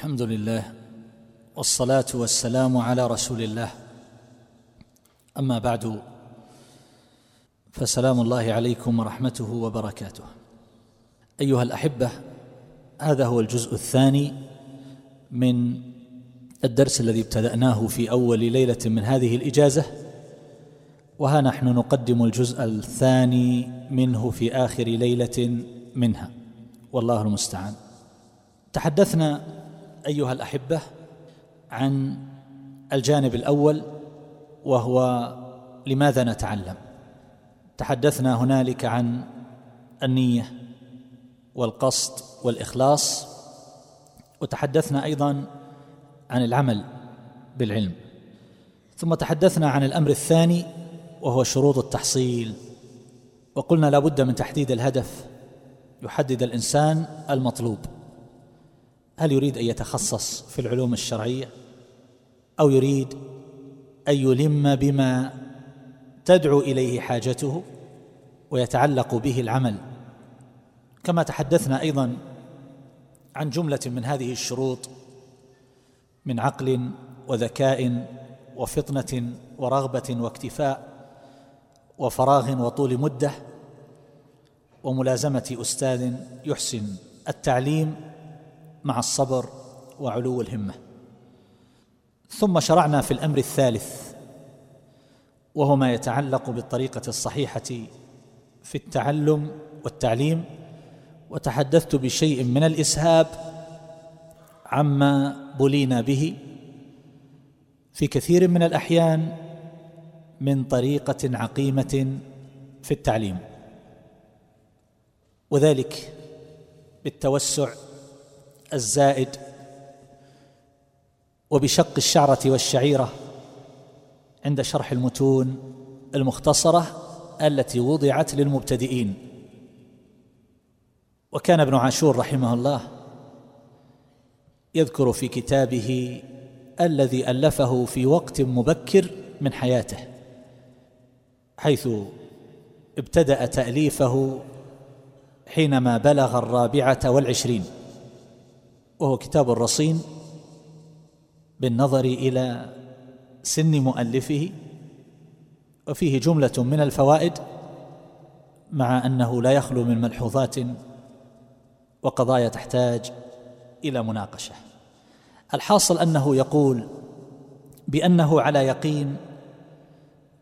الحمد لله والصلاة والسلام على رسول الله. أما بعد فسلام الله عليكم ورحمته وبركاته. أيها الأحبة هذا هو الجزء الثاني من الدرس الذي ابتدأناه في أول ليلة من هذه الإجازة وها نحن نقدم الجزء الثاني منه في آخر ليلة منها. والله المستعان. تحدثنا أيها الأحبة عن الجانب الأول وهو لماذا نتعلم؟ تحدثنا هنالك عن النية والقصد والإخلاص وتحدثنا أيضا عن العمل بالعلم. ثم تحدثنا عن الأمر الثاني وهو شروط التحصيل. وقلنا لا بد من تحديد الهدف يحدد الإنسان المطلوب. هل يريد أن يتخصص في العلوم الشرعية؟ أو يريد أن يلم بما تدعو إليه حاجته ويتعلق به العمل؟ كما تحدثنا أيضا عن جملة من هذه الشروط من عقل وذكاء وفطنة ورغبة واكتفاء وفراغ وطول مدة وملازمة أستاذ يحسن التعليم مع الصبر وعلو الهمة. ثم شرعنا في الأمر الثالث وهو ما يتعلق بالطريقة الصحيحة في التعلم والتعليم وتحدثت بشيء من الإسهاب عما بلينا به في كثير من الأحيان من طريقة عقيمة في التعليم وذلك بالتوسع الزائد وبشق الشعرة والشعيرة عند شرح المتون المختصرة التي وضعت للمبتدئين. وكان ابن عاشور رحمه الله يذكر في كتابه الذي ألفه في وقت مبكر من حياته حيث ابتدأ تأليفه حينما بلغ الرابعة والعشرين. وهو كتاب الرصين بالنظر إلى سن مؤلفه وفيه جملة من الفوائد مع أنه لا يخلو من ملحوظات وقضايا تحتاج إلى مناقشة. الحاصل أنه يقول بأنه على يقين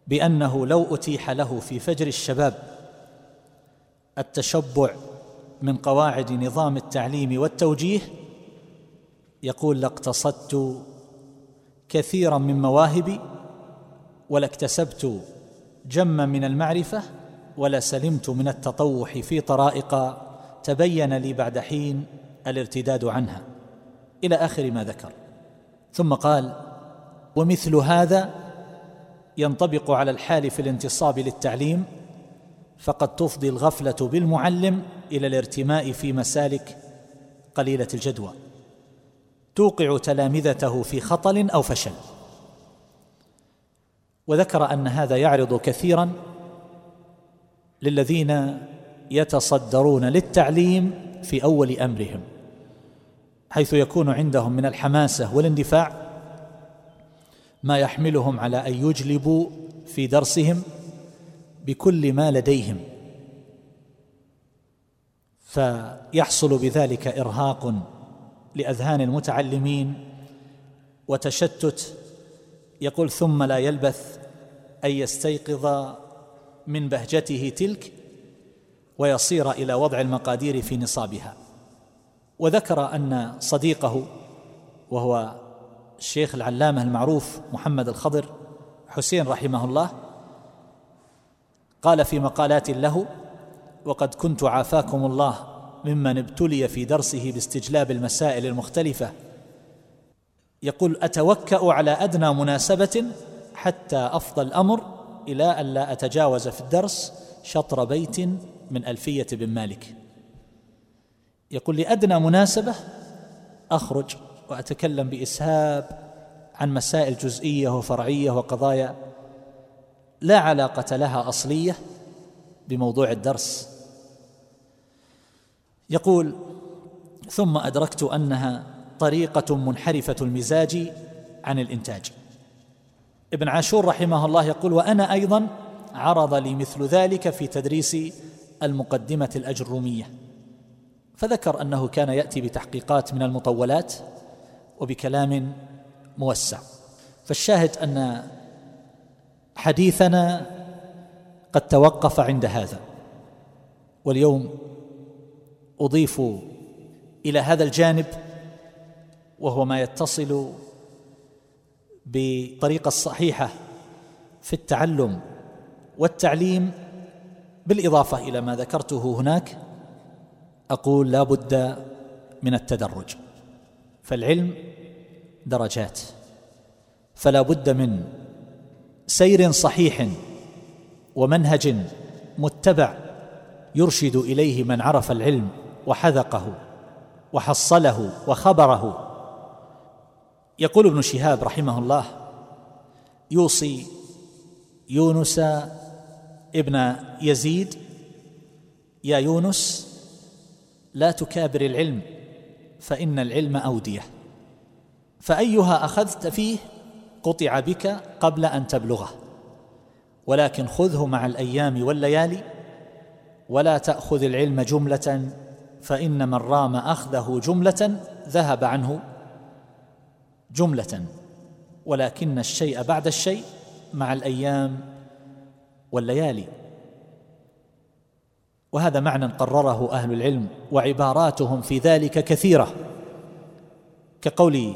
بأنه لو أتيح له في فجر الشباب التشبع من قواعد نظام التعليم والتوجيه يقول لاقتصدت كثيرا من مواهبي ولاكتسبت جما من المعرفة ولسلمت من التطوح في طرائق تبين لي بعد حين الارتداد عنها. إلى آخر ما ذكر. ثم قال ومثل هذا ينطبق على الحال في الانتصاب للتعليم فقد تفضي الغفلة بالمعلم إلى الارتماء في مسالك قليلة الجدوى. توقع تلامذته في خطل أو فشل. وذكر أن هذا يعرض كثيرا للذين يتصدرون للتعليم في أول أمرهم حيث يكون عندهم من الحماسة والاندفاع ما يحملهم على أن يجلبوا في درسهم بكل ما لديهم. فيحصل بذلك إرهاق لأذهان المتعلمين وتشتت يقول ثم لا يلبث أن يستيقظ من بهجته تلك ويصير إلى وضع المقادير في نصابها. وذكر أن صديقه وهو الشيخ العلامة المعروف محمد الخضر حسين رحمه الله قال في مقالات له وقد كنت عافاكم الله ممن ابتلي في درسه باستجلاب المسائل المختلفة. يقول أتوكأ على أدنى مناسبة حتى أفضى الأمر إلى أن لا أتجاوز في الدرس شطر بيت من ألفية بن مالك. يقول لأدنى مناسبة أخرج وأتكلم بإسهاب عن مسائل جزئية وفرعية وقضايا لا علاقة لها أصلية بموضوع الدرس. يقول ثم أدركت أنها طريقة منحرفة المزاج عن الإنتاج. ابن عاشور رحمه الله يقول وأنا أيضا عرض لي مثل ذلك في تدريس المقدمة الأجرومية. فذكر أنه كان يأتي بتحقيقات من المطولات وبكلام موسع. فالشاهد أن حديثنا قد توقف عند هذا. واليوم أضيف إلى هذا الجانب وهو ما يتصل بالطريقة الصحيحة في التعلم والتعليم بالإضافة إلى ما ذكرته هناك أقول لا بد من التدرج. فالعلم درجات. فلا بد من سير صحيح ومنهج متبع يرشد إليه من عرف العلم. وحذقه وحصله وخبره. يقول ابن شهاب رحمه الله يوصي يونس ابن يزيد يا يونس لا تكابر العلم فإن العلم أودية. فأيها أخذت فيه قطع بك قبل أن تبلغه. ولكن خذه مع الأيام والليالي ولا تأخذ العلم جملة فإن من رام أخذه جملة ذهب عنه جملة ولكن الشيء بعد الشيء مع الأيام والليالي. وهذا معنى قرره أهل العلم وعباراتهم في ذلك كثيرة. كقول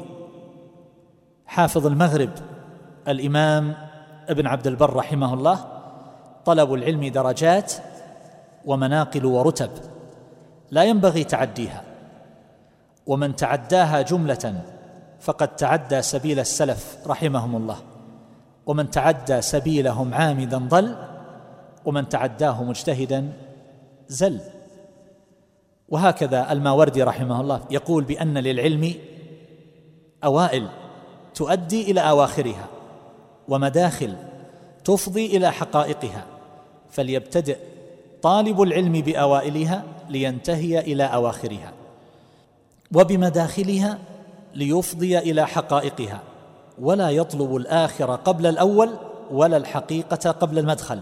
حافظ المغرب الإمام ابن عبد البر رحمه الله طلب العلم درجات ومناقل ورتب. لا ينبغي تعديها. ومن تعداها جملة فقد تعدى سبيل السلف رحمهم الله. ومن تعدى سبيلهم عامدا ضل ومن تعداه مجتهدا زل. وهكذا الماوردي رحمه الله يقول بأن للعلم أوائل تؤدي إلى أواخرها ومداخل تفضي إلى حقائقها. فليبتدئ طالب العلم بأوائلها لينتهي إلى أواخرها وبمداخلها ليفضي إلى حقائقها ولا يطلب الآخر قبل الأول ولا الحقيقة قبل المدخل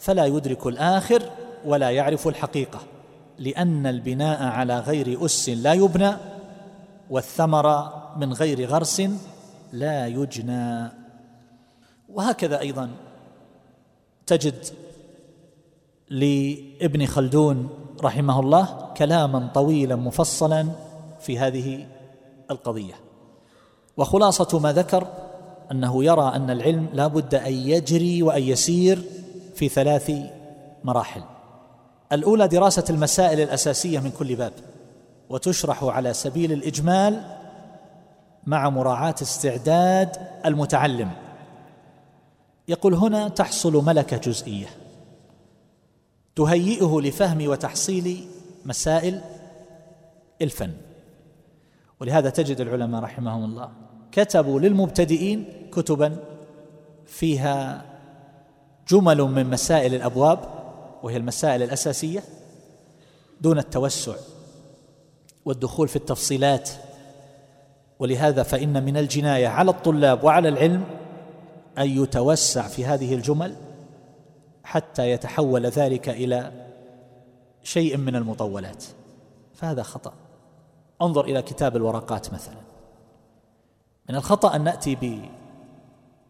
فلا يدرك الآخر ولا يعرف الحقيقة لأن البناء على غير أس لا يبنى والثمر من غير غرس لا يجنى. وهكذا أيضا تجد لابن خلدون رحمه الله كلاما طويلا مفصلا في هذه القضية. وخلاصة ما ذكر أنه يرى أن العلم لا بد أن يجري وأن يسير في ثلاث مراحل. الأولى دراسة المسائل الأساسية من كل باب وتشرح على سبيل الإجمال مع مراعاة استعداد المتعلم. يقول هنا تحصل ملكة جزئية. تهيئه لفهم وتحصيل مسائل الفن. ولهذا تجد العلماء رحمهم الله كتبوا للمبتدئين كتبا فيها جمل من مسائل الأبواب وهي المسائل الأساسية دون التوسع والدخول في التفصيلات. ولهذا فإن من الجناية على الطلاب وعلى العلم أن يتوسع في هذه الجمل حتى يتحول ذلك إلى شيء من المطولات. فهذا خطأ. انظر إلى كتاب الورقات مثلا. من الخطأ أن نأتي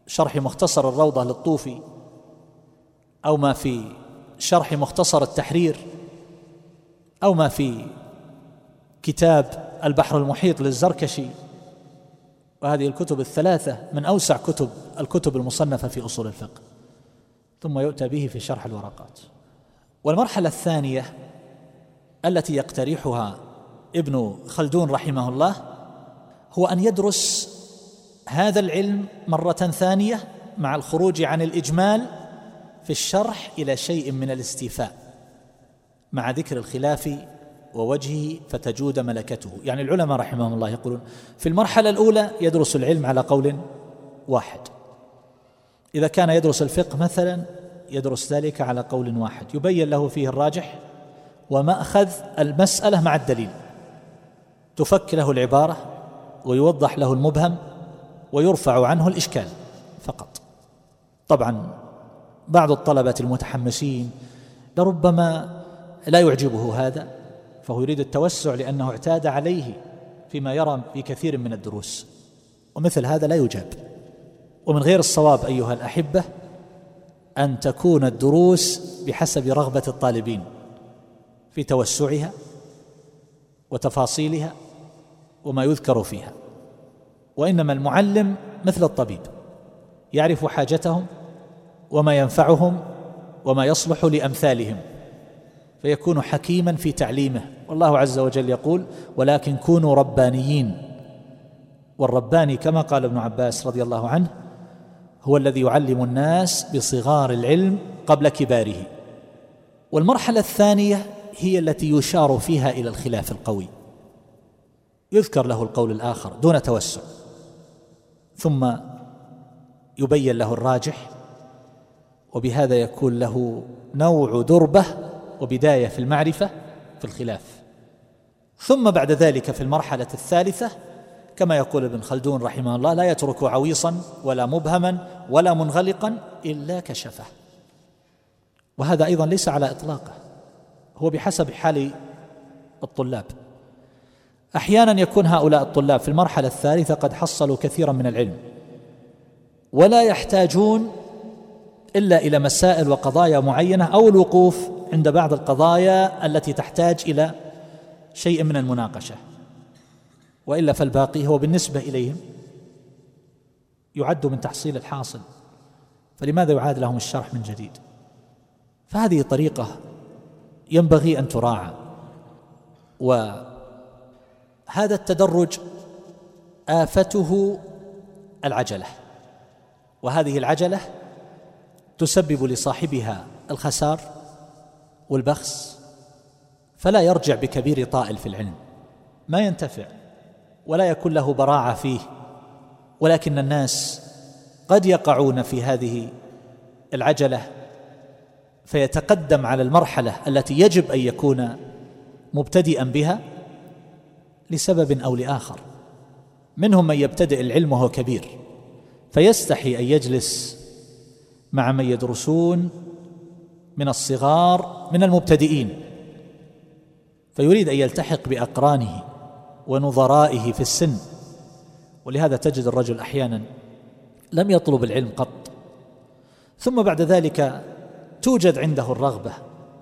بشرح مختصر الروضة للطوفي أو ما في شرح مختصر التحرير أو ما في كتاب البحر المحيط للزركشي. وهذه الكتب الثلاثة من أوسع كتب الكتب المصنفة في أصول الفقه. ثم يؤتى به في شرح الورقات. والمرحلة الثانية التي يقترحها ابن خلدون رحمه الله هو أن يدرس هذا العلم مرة ثانية مع الخروج عن الإجمال في الشرح إلى شيء من الاستيفاء مع ذكر الخلاف ووجهه فتجود ملكته. يعني العلماء رحمهم الله يقولون في المرحلة الأولى يدرس العلم على قول واحد. إذا كان يدرس الفقه مثلا يدرس ذلك على قول واحد. يبين له فيه الراجح ومأخذ المسألة مع الدليل. تفك له العبارة ويوضح له المبهم ويرفع عنه الإشكال فقط. طبعا بعض الطلبة المتحمسين لربما لا يعجبه هذا فهو يريد التوسع لأنه اعتاد عليه فيما يرى في كثير من الدروس. ومثل هذا لا يجاب. ومن غير الصواب أيها الأحبة أن تكون الدروس بحسب رغبة الطالبين في توسعها وتفاصيلها وما يذكر فيها وإنما المعلم مثل الطبيب يعرف حاجتهم وما ينفعهم وما يصلح لأمثالهم فيكون حكيما في تعليمه. والله عز وجل يقول ولكن كونوا ربانيين. والرباني كما قال ابن عباس رضي الله عنه هو الذي يعلم الناس بصغار العلم قبل كباره. والمرحلة الثانية هي التي يشار فيها إلى الخلاف القوي. يذكر له القول الآخر دون توسع. ثم يبين له الراجح وبهذا يكون له نوع دربة وبداية في المعرفة في الخلاف. ثم بعد ذلك في المرحلة الثالثة كما يقول ابن خلدون رحمه الله لا يترك عويصا ولا مبهما ولا منغلقا إلا كشفه. وهذا أيضا ليس على إطلاقه هو بحسب حال الطلاب. أحيانا يكون هؤلاء الطلاب في المرحلة الثالثة قد حصلوا كثيرا من العلم ولا يحتاجون إلا إلى مسائل وقضايا معينة أو الوقوف عند بعض القضايا التي تحتاج إلى شيء من المناقشة. وإلا فالباقي هو بالنسبة إليهم يعد من تحصيل الحاصل. فلماذا يعاد لهم الشرح من جديد؟ فهذه طريقة ينبغي أن تراعى. وهذا التدرج آفته العجلة. وهذه العجلة تسبب لصاحبها الخسار والبخس فلا يرجع بكبير طائل في العلم. ما ينتفع. ولا يكون له براعة فيه ولكن الناس قد يقعون في هذه العجلة فيتقدم على المرحلة التي يجب أن يكون مبتدئا بها لسبب أو لآخر. منهم من يبتدئ العلم وهو كبير فيستحي أن يجلس مع من يدرسون من الصغار من المبتدئين فيريد أن يلتحق بأقرانه. ونظرائه في السن. ولهذا تجد الرجل أحيانا لم يطلب العلم قط. ثم بعد ذلك توجد عنده الرغبة.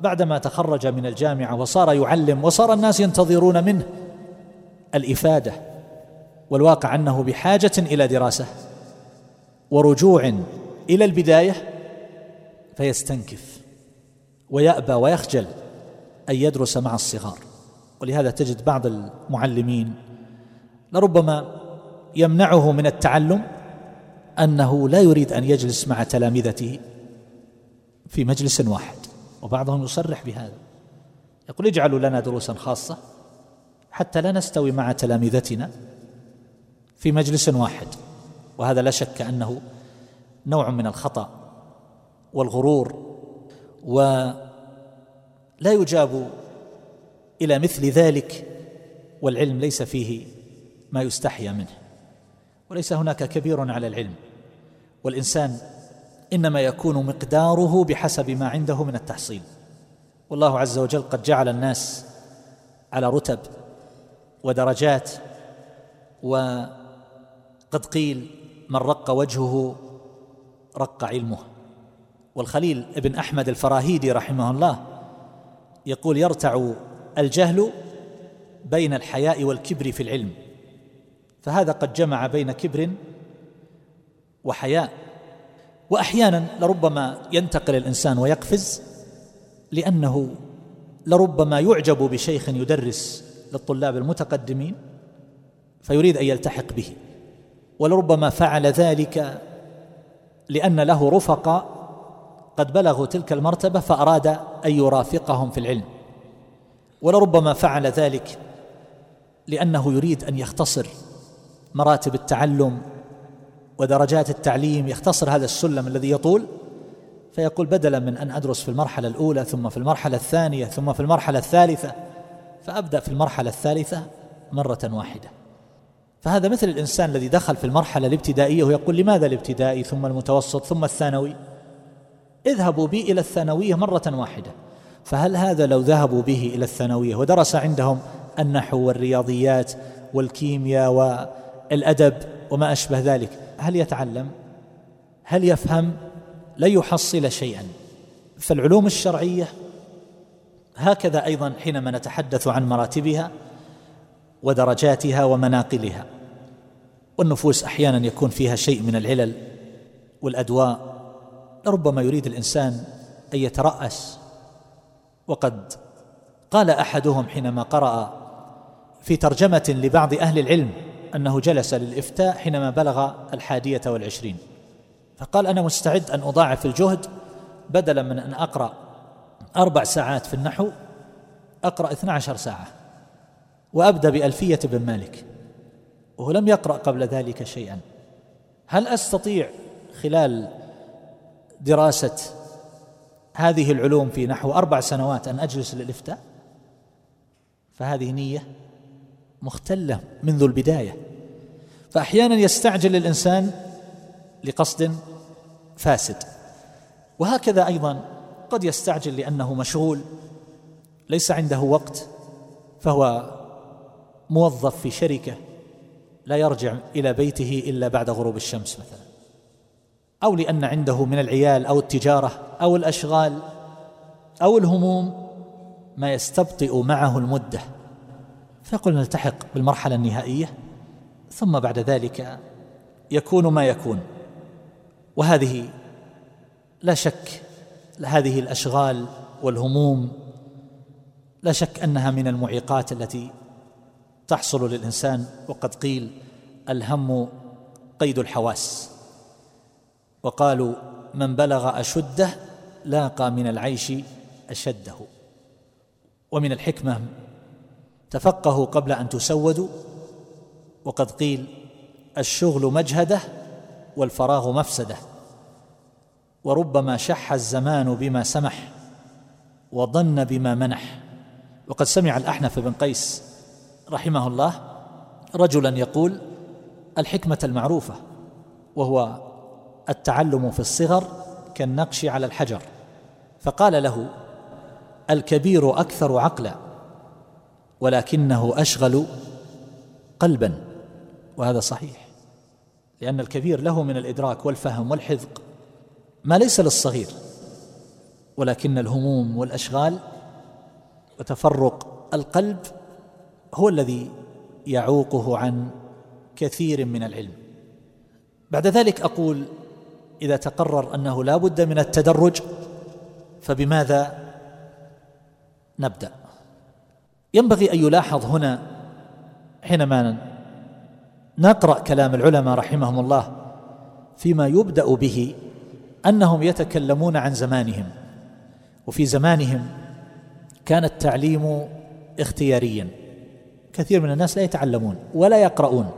بعدما تخرج من الجامعة وصار يعلم وصار الناس ينتظرون منه الإفادة والواقع أنه بحاجة إلى دراسة ورجوع إلى البداية فيستنكف ويأبى ويخجل أن يدرس مع الصغار. ولهذا تجد بعض المعلمين لربما يمنعه من التعلم أنه لا يريد أن يجلس مع تلامذته في مجلس واحد وبعضهم يصرح بهذا يقول اجعلوا لنا دروسا خاصة حتى لا نستوي مع تلامذتنا في مجلس واحد وهذا لا شك أنه نوع من الخطأ والغرور ولا يجاب إلى مثل ذلك والعلم ليس فيه ما يستحيا منه. وليس هناك كبير على العلم. والإنسان إنما يكون مقداره بحسب ما عنده من التحصيل. والله عز وجل قد جعل الناس على رتب ودرجات وقد قيل من رق وجهه رق علمه. والخليل ابن أحمد الفراهيدي رحمه الله يقول يرتع الجهل بين الحياء والكبر في العلم. فهذا قد جمع بين كبر وحياء. وأحيانا لربما ينتقل الإنسان ويقفز لأنه لربما يعجب بشيخ يدرس للطلاب المتقدمين فيريد أن يلتحق به. ولربما فعل ذلك لأن له رفقاء قد بلغوا تلك المرتبة فأراد أن يرافقهم في العلم. ولربما فعل ذلك لأنه يريد أن يختصر مراتب التعلم ودرجات التعليم يختصر هذا السلم الذي يطول. فيقول بدلا من أن أدرس في المرحلة الأولى ثم في المرحلة الثانية ثم في المرحلة الثالثة فأبدأ في المرحلة الثالثة مرة واحدة. فهذا مثل الإنسان الذي دخل في المرحلة الابتدائية ويقول لماذا الابتدائي ثم المتوسط ثم الثانوي؟ اذهبوا بي إلى الثانوية مرة واحدة. فهل هذا لو ذهبوا به إلى الثانوية ودرس عندهم النحو والرياضيات والكيمياء والأدب وما أشبه ذلك هل يتعلم؟ هل يفهم؟ لا يحصل شيئا. فالعلوم الشرعية هكذا أيضا حينما نتحدث عن مراتبها ودرجاتها ومناقلها والنفوس أحيانا يكون فيها شيء من العلل والأدواء ربما يريد الإنسان أن يترأس وقد قال أحدهم حينما قرأ في ترجمة لبعض أهل العلم أنه جلس للإفتاء حينما بلغ الحادية والعشرين. فقال أنا مستعد أن أضاعف الجهد بدلا من أن أقرأ أربع ساعات في النحو اثنا عشر ساعة وأبدأ بألفية بن مالك. وهو لم يقرأ قبل ذلك شيئا. هل أستطيع خلال دراسة هذه العلوم في نحو أربع سنوات أن أجلس للإفتاء؟ فهذه نية مختلة منذ البداية. فأحيانا يستعجل الإنسان لقصد فاسد. وهكذا أيضا قد يستعجل لأنه مشغول ليس عنده وقت فهو موظف في شركة لا يرجع إلى بيته إلا بعد غروب الشمس مثلا. أو لأن عنده من العيال أو التجارة أو الأشغال أو الهموم ما يستبطئ معه المدة. فيقول نلتحق بالمرحلة النهائية ثم بعد ذلك يكون ما يكون. وهذه لا شك هذه الأشغال والهموم لا شك أنها من المعيقات التي تحصل للإنسان. وقد قيل الهم قيد الحواس. وقالوا من بلغ أشده لاقى من العيش أشده. ومن الحكمة تفقهوا قبل أن تسودوا وقد قيل الشغل مجهده والفراغ مفسده. وربما شح الزمان بما سمح وظن بما منح. وقد سمع الأحنف بن قيس رحمه الله رجلا يقول الحكمة المعروفة وهو التعلم في الصغر كالنقش على الحجر. فقال له الكبير أكثر عقلا ولكنه أشغل قلبا. وهذا صحيح لأن الكبير له من الإدراك والفهم والحذق ما ليس للصغير ولكن الهموم والأشغال وتفرق القلب هو الذي يعوقه عن كثير من العلم. بعد ذلك أقول إذا تقرر أنه لا بد من التدرج فبماذا نبدأ؟ ينبغي أن يلاحظ هنا حينما نقرأ كلام العلماء رحمهم الله فيما يبدأ به أنهم يتكلمون عن زمانهم وفي زمانهم كان التعليم اختياريا. كثير من الناس لا يتعلمون ولا يقرؤون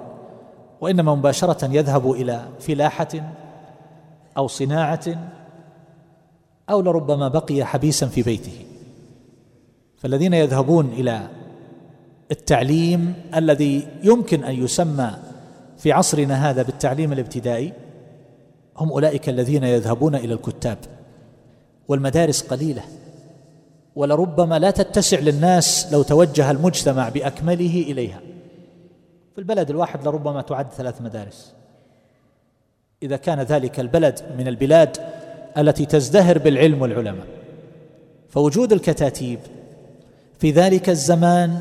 وإنما مباشرة يذهب إلى فلاحة أو صناعة أو لربما بقي حبيسا في بيته. فالذين يذهبون إلى التعليم الذي يمكن أن يسمى في عصرنا هذا بالتعليم الابتدائي هم أولئك الذين يذهبون إلى الكتاب. والمدارس قليلة. ولربما لا تتسع للناس لو توجه المجتمع بأكمله إليها. في البلد الواحد لربما تعد ثلاث مدارس. إذا كان ذلك البلد من البلاد التي تزدهر بالعلم والعلماء. فوجود الكتاتيب في ذلك الزمان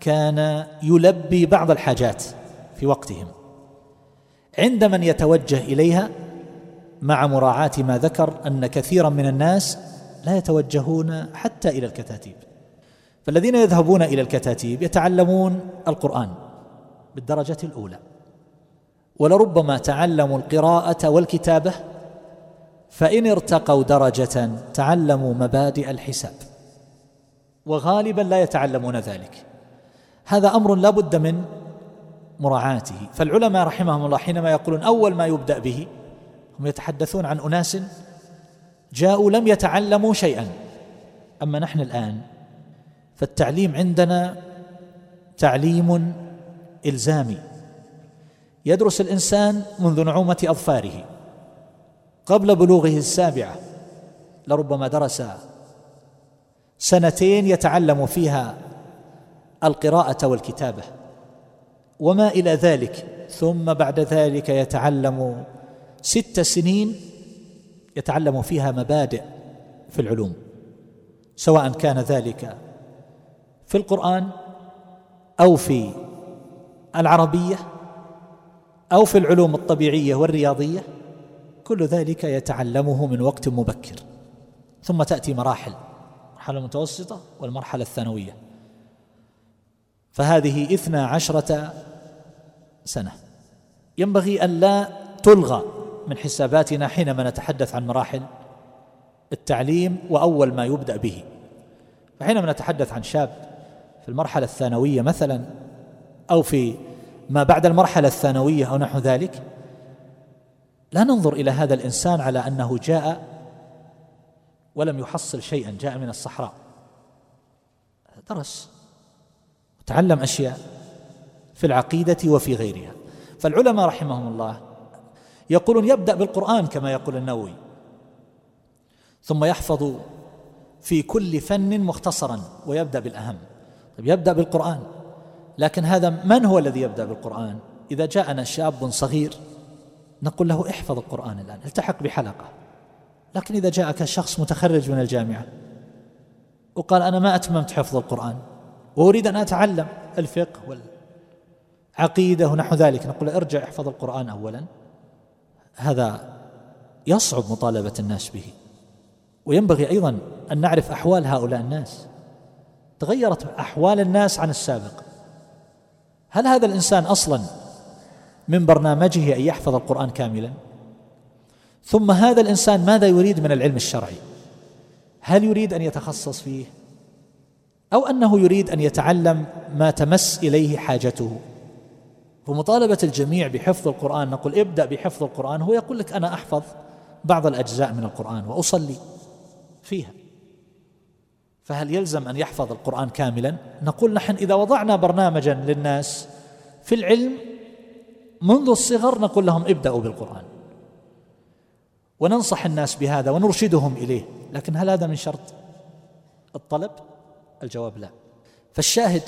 كان يلبي بعض الحاجات في وقتهم. عند من يتوجه إليها مع مراعاة ما ذكر أن كثيرا من الناس لا يتوجهون حتى إلى الكتاتيب. فالذين يذهبون إلى الكتاتيب يتعلمون القرآن بالدرجة الأولى. ولربما تعلموا القراءة والكتابة فإن ارتقوا درجة تعلموا مبادئ الحساب. وغالبا لا يتعلمون ذلك. هذا أمر لا بد من مراعاته. فالعلماء رحمهم الله حينما يقولون أول ما يبدأ به هم يتحدثون عن أناس جاءوا لم يتعلموا شيئا. أما نحن الآن فالتعليم عندنا تعليم إلزامي. يدرس الإنسان منذ نعومة أظفاره. قبل بلوغه السابعة لربما درس سنتين يتعلم فيها القراءة والكتابة. وما إلى ذلك ثم بعد ذلك يتعلم ست سنين يتعلم فيها مبادئ في العلوم. سواء كان ذلك في القرآن أو في العربية أو في العلوم الطبيعية والرياضية كل ذلك يتعلمه من وقت مبكر. ثم تأتي مراحل المرحله المتوسطة والمرحلة الثانوية. فهذه إثنى عشرة سنة. ينبغي أن لا تلغى من حساباتنا حينما نتحدث عن مراحل التعليم وأول ما يبدأ به. فحينما نتحدث عن شاب في المرحلة الثانوية مثلا أو في ما بعد المرحلة الثانوية أو نحو ذلك لا ننظر إلى هذا الإنسان على أنه جاء ولم يحصل شيئا جاء من الصحراء. درس. وتعلم أشياء في العقيدة وفي غيرها. فالعلماء رحمهم الله يقولون يبدأ بالقرآن كما يقول النووي ثم يحفظ في كل فن مختصرا ويبدأ بالأهم. طيب يبدأ بالقرآن. لكن هذا من هو الذي يبدأ بالقرآن؟ إذا جاءنا شاب صغير نقول له احفظ القرآن الآن التحق بحلقة. لكن إذا جاءك شخص متخرج من الجامعة وقال أنا ما أتممت حفظ القرآن وأريد أن أتعلم الفقه والعقيدة ونحو ذلك نقول ارجع احفظ القرآن اولا. هذا يصعب مطالبة الناس به. وينبغي أيضا أن نعرف أحوال هؤلاء الناس. تغيرت أحوال الناس عن السابق. هل هذا الإنسان أصلا من برنامجه أن يحفظ القرآن كاملا؟ ثم هذا الإنسان ماذا يريد من العلم الشرعي؟ هل يريد أن يتخصص فيه؟ أو أنه يريد أن يتعلم ما تمس إليه حاجته؟ فمطالبه الجميع بحفظ القرآن نقول ابدأ بحفظ القرآن هو يقول لك أنا أحفظ بعض الأجزاء من القرآن وأصلي فيها. فهل يلزم أن يحفظ القرآن كاملا؟ نقول نحن إذا وضعنا برنامجا للناس في العلم منذ الصغر نقول لهم ابدأوا بالقرآن. وننصح الناس بهذا ونرشدهم إليه. لكن هل هذا من شرط؟ الطلب؟ الجواب لا. فالشاهد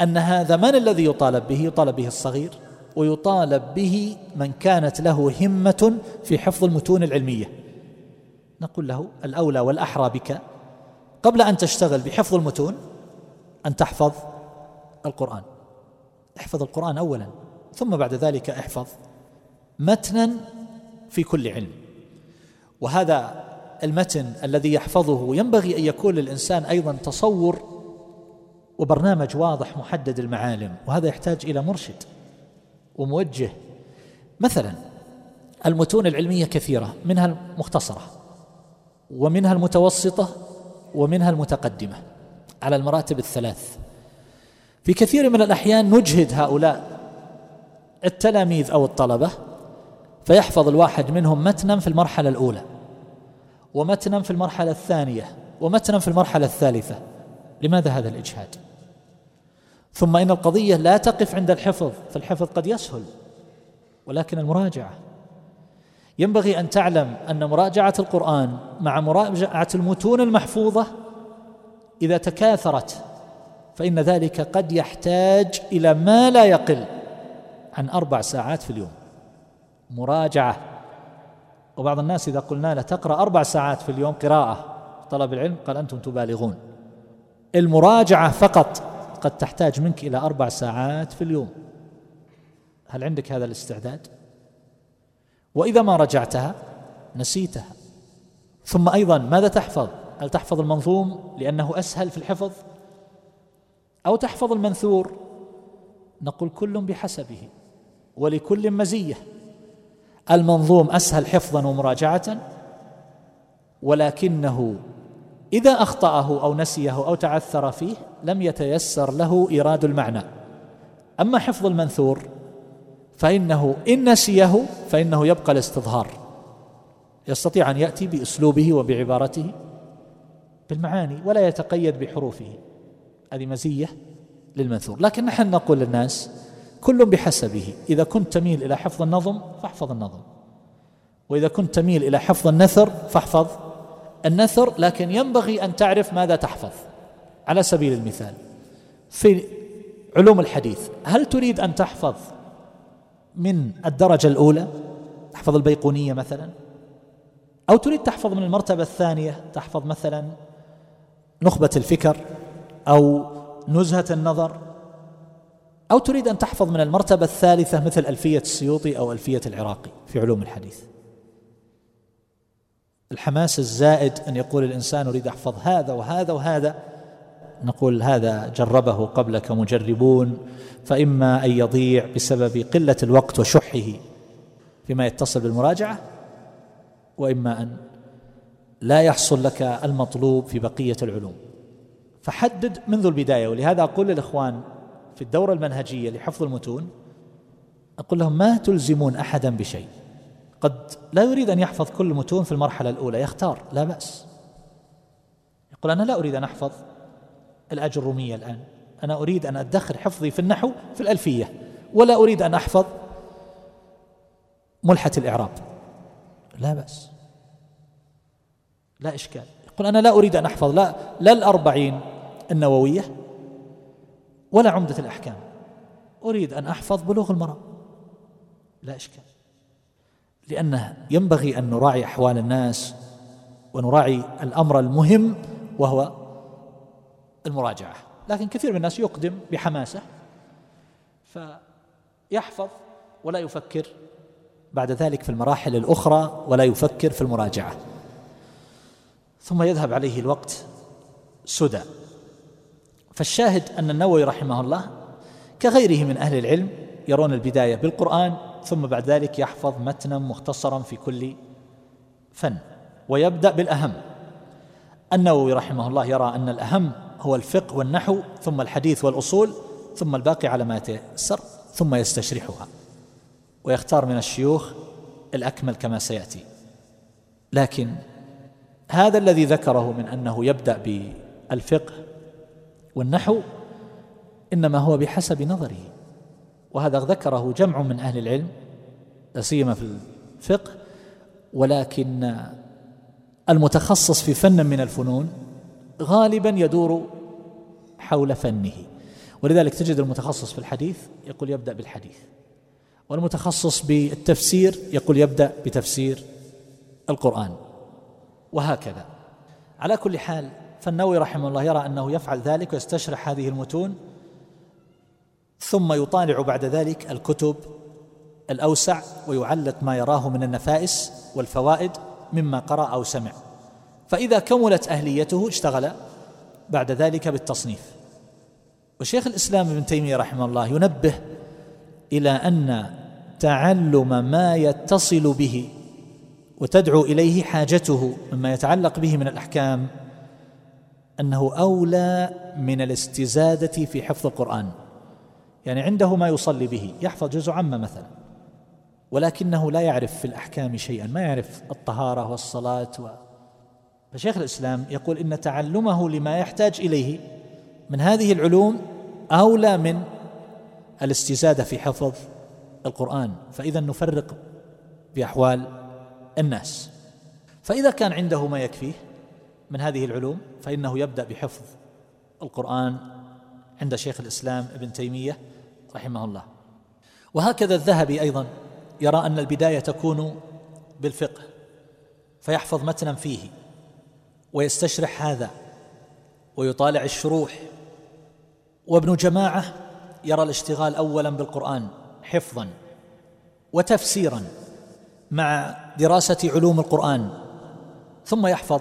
أن هذا من الذي يطالب به؟ يطالب به الصغير ويطالب به من كانت له همة في حفظ المتون العلمية. نقول له الأولى والأحرى بك. قبل أن تشتغل بحفظ المتون أن تحفظ القرآن. احفظ القرآن اولا ثم بعد ذلك احفظ متنا في كل علم. وهذا المتن الذي يحفظه ينبغي أن يكون للإنسان أيضا تصور وبرنامج واضح محدد المعالم وهذا يحتاج إلى مرشد وموجه. مثلا المتون العلمية كثيرة منها المختصرة ومنها المتوسطة ومنها المتقدمة على المراتب الثلاث. في كثير من الأحيان نجهد هؤلاء التلاميذ أو الطلبة فيحفظ الواحد منهم متنا في المرحلة الأولى ومتنا في المرحلة الثانية ومتنا في المرحلة الثالثة. لماذا هذا الإجهاد؟ ثم إن القضية لا تقف عند الحفظ فالحفظ قد يسهل ولكن المراجعة ينبغي أن تعلم أن مراجعة القرآن مع مراجعة المتون المحفوظة إذا تكاثرت فإن ذلك قد يحتاج إلى ما لا يقل عن أربع ساعات في اليوم. مراجعة. وبعض الناس إذا قلنا له تقرأ أربع ساعات في اليوم قراءة طلب العلم قال أنتم تبالغون. المراجعة فقط قد تحتاج منك إلى أربع ساعات في اليوم. هل عندك هذا الاستعداد؟ وإذا ما رجعتها نسيتها. ثم أيضا ماذا تحفظ؟ هل تحفظ المنظوم لأنه أسهل في الحفظ؟ أو تحفظ المنثور؟ نقول كل بحسبه ولكل مزية. المنظوم أسهل حفظا ومراجعة ولكنه إذا أخطأه أو نسيه أو تعثر فيه لم يتيسر له إيراد المعنى. أما حفظ المنثور فإنه إن نسيه فإنه يبقى الاستظهار. يستطيع أن يأتي بأسلوبه وبعبارته بالمعاني ولا يتقيد بحروفه. هذه مزية للمنثور. لكن نحن نقول للناس كل بحسبه. إذا كنت تميل إلى حفظ النظم فاحفظ النظم. وإذا كنت تميل إلى حفظ النثر فاحفظ النثر. لكن ينبغي أن تعرف ماذا تحفظ. على سبيل المثال في علوم الحديث هل تريد أن تحفظ من الدرجة الأولى تحفظ البيقونية مثلا؟ أو تريد تحفظ من المرتبة الثانية تحفظ مثلا نخبة الفكر أو نزهة النظر؟ أو تريد أن تحفظ من المرتبة الثالثة مثل ألفية السيوطي أو ألفية العراقي في علوم الحديث؟ الحماس الزائد أن يقول الإنسان أريد أحفظ هذا وهذا وهذا نقول هذا جربه قبلك مجربون فإما أن يضيع بسبب قلة الوقت وشحه فيما يتصل بالمراجعة وإما أن لا يحصل لك المطلوب في بقية العلوم. فحدد منذ البداية ولهذا أقول للإخوان في الدورة المنهجية لحفظ المتون أقول لهم ما تلزمون أحدا بشيء. قد لا يريد أن يحفظ كل المتون في المرحلة الأولى يختار لا بأس. يقول أنا لا أريد أن أحفظ. الأجرومية الآن. أنا أريد أن أدخر حفظي في النحو في الألفية ولا أريد أن أحفظ ملحة الإعراب. لا بأس. لا إشكال. يقول أنا لا أريد أن أحفظ لا لا الأربعين النووية ولا عمدة الأحكام. أريد أن أحفظ بلوغ المرأة لا إشكال. لأنه ينبغي أن نراعي أحوال الناس ونراعي الأمر المهم وهو المراجعة. لكن كثير من الناس يقدم بحماسة فيحفظ ولا يفكر بعد ذلك في المراحل الأخرى ولا يفكر في المراجعة. ثم يذهب عليه الوقت سدى. فالشاهد أن النووي رحمه الله كغيره من أهل العلم يرون البداية بالقرآن ثم بعد ذلك يحفظ متنا مختصرا في كل فن. ويبدأ بالأهم. النووي رحمه الله يرى أن الأهم هو الفقه والنحو ثم الحديث والأصول ثم الباقي على ما يتيسر ثم يستشرحها. ويختار من الشيوخ الأكمل كما سيأتي. لكن هذا الذي ذكره من أنه يبدأ بالفقه والنحو إنما هو بحسب نظره. وهذا ذكره جمع من أهل العلم لا سيما في الفقه ولكن المتخصص في فن من الفنون غالبا يدور حول فنه. ولذلك تجد المتخصص في الحديث يقول يبدأ بالحديث والمتخصص بالتفسير يقول يبدأ بتفسير القرآن وهكذا. على كل حال فالنووي رحمه الله يرى أنه يفعل ذلك ويستشرح هذه المتون ثم يطالع بعد ذلك الكتب الأوسع ويعلق ما يراه من النفائس والفوائد مما قرأ أو سمع. فإذا كملت أهليته اشتغل بعد ذلك بالتصنيف. وشيخ الإسلام ابن تيمية رحمه الله ينبه إلى أن تعلم ما يتصل به وتدعو إليه حاجته مما يتعلق به من الأحكام أنه أولى من الاستزادة في حفظ القرآن. يعني عنده ما يصلي به يحفظ جزء عامة مثلا ولكنه لا يعرف في الأحكام شيئا ما يعرف الطهارة والصلاة و... فشيخ الإسلام يقول إن تعلمه لما يحتاج إليه من هذه العلوم أولى من الاستزادة في حفظ القرآن. فإذا نفرق بأحوال الناس. فإذا كان عنده ما يكفيه من هذه العلوم فإنه يبدأ بحفظ القرآن عند شيخ الإسلام ابن تيمية رحمه الله. وهكذا الذهبي أيضا يرى أن البداية تكون بالفقه فيحفظ متنا فيه. ويستشرح هذا ويطالع الشروح. وابن جماعة يرى الاشتغال أولا بالقرآن حفظا وتفسيرا مع دراسة علوم القرآن ثم يحفظ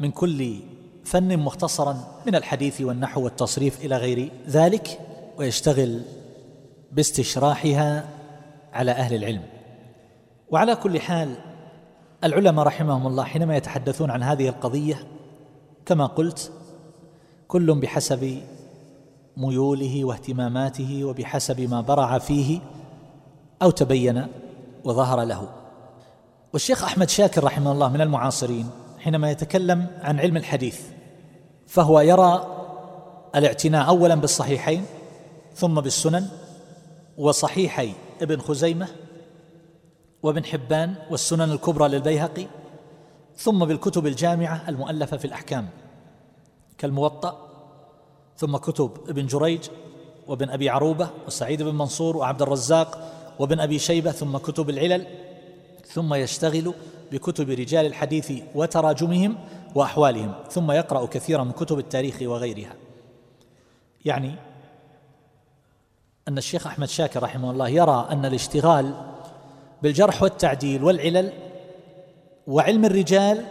من كل فن مختصرا من الحديث والنحو والتصريف إلى غير ذلك ويشتغل باستشراحها على أهل العلم. وعلى كل حال العلماء رحمهم الله حينما يتحدثون عن هذه القضية كما قلت كل بحسب ميوله واهتماماته وبحسب ما برع فيه أو تبين وظهر له. والشيخ أحمد شاكر رحمه الله من المعاصرين حينما يتكلم عن علم الحديث فهو يرى الاعتناء أولا بالصحيحين ثم بالسنن وصحيحي ابن خزيمة وابن حبان والسنن الكبرى للبيهقي ثم بالكتب الجامعة المؤلفة في الأحكام كالموطأ ثم كتب ابن جريج وابن أبي عروبة وسعيد بن منصور وعبد الرزاق وابن أبي شيبة ثم كتب العلل ثم يشتغل بكتب رجال الحديث وتراجمهم وأحوالهم ثم يقرأ كثيرا من كتب التاريخ وغيرها. يعني أن الشيخ أحمد شاكر رحمه الله يرى أن الاشتغال بالجرح والتعديل والعلل وعلم الرجال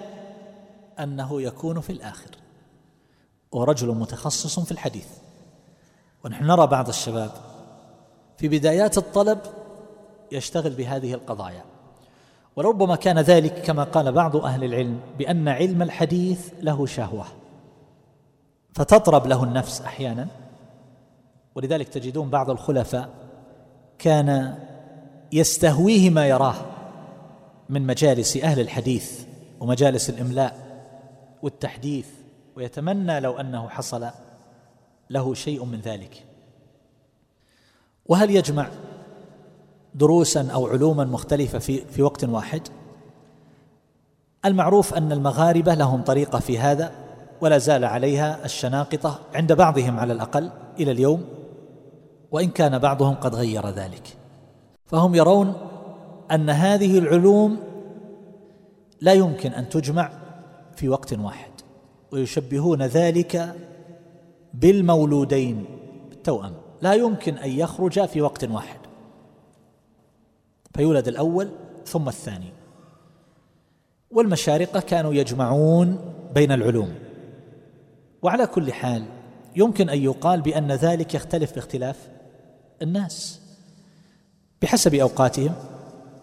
أنه يكون في الآخر ورجل متخصص في الحديث. ونحن نرى بعض الشباب في بدايات الطلب يشتغل بهذه القضايا. ولربما كان ذلك كما قال بعض أهل العلم بأن علم الحديث له شهوة. فتطرب له النفس أحيانا. ولذلك تجدون بعض الخلفاء كان يستهويه ما يراه من مجالس أهل الحديث ومجالس الإملاء والتحديث ويتمنى لو أنه حصل له شيء من ذلك. وهل يجمع دروسا أو علوما مختلفة في في وقت واحد؟ المعروف أن المغاربة لهم طريقة في هذا ولا زال عليها الشناقطة عند بعضهم على الأقل إلى اليوم وإن كان بعضهم قد غير ذلك. فهم يرون أن هذه العلوم لا يمكن أن تجمع في وقت واحد ويشبهون ذلك بالمولودين التوأم لا يمكن أن يخرج في وقت واحد. فيولد الأول ثم الثاني. والمشارقه كانوا يجمعون بين العلوم. وعلى كل حال يمكن أن يقال بأن ذلك يختلف باختلاف الناس. بحسب أوقاتهم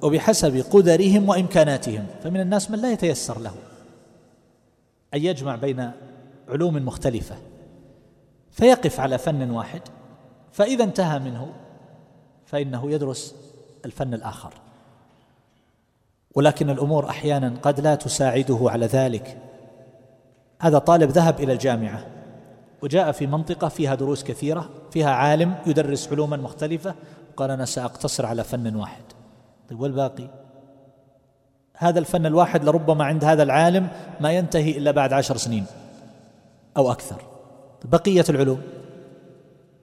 وبحسب قدرهم وإمكاناتهم فمن الناس من لا يتيسر له. أن يجمع بين علوم مختلفة فيقف على فن واحد فإذا انتهى منه فإنه يدرس الفن الآخر. ولكن الأمور أحيانا قد لا تساعده على ذلك. هذا طالب ذهب إلى الجامعة وجاء في منطقة فيها دروس كثيرة فيها عالم يدرس علوما مختلفة قال أنا سأقتصر على فن واحد. طيب والباقي؟ هذا الفن الواحد لربما عند هذا العالم ما ينتهي إلا بعد عشر سنين أو أكثر. بقية العلوم.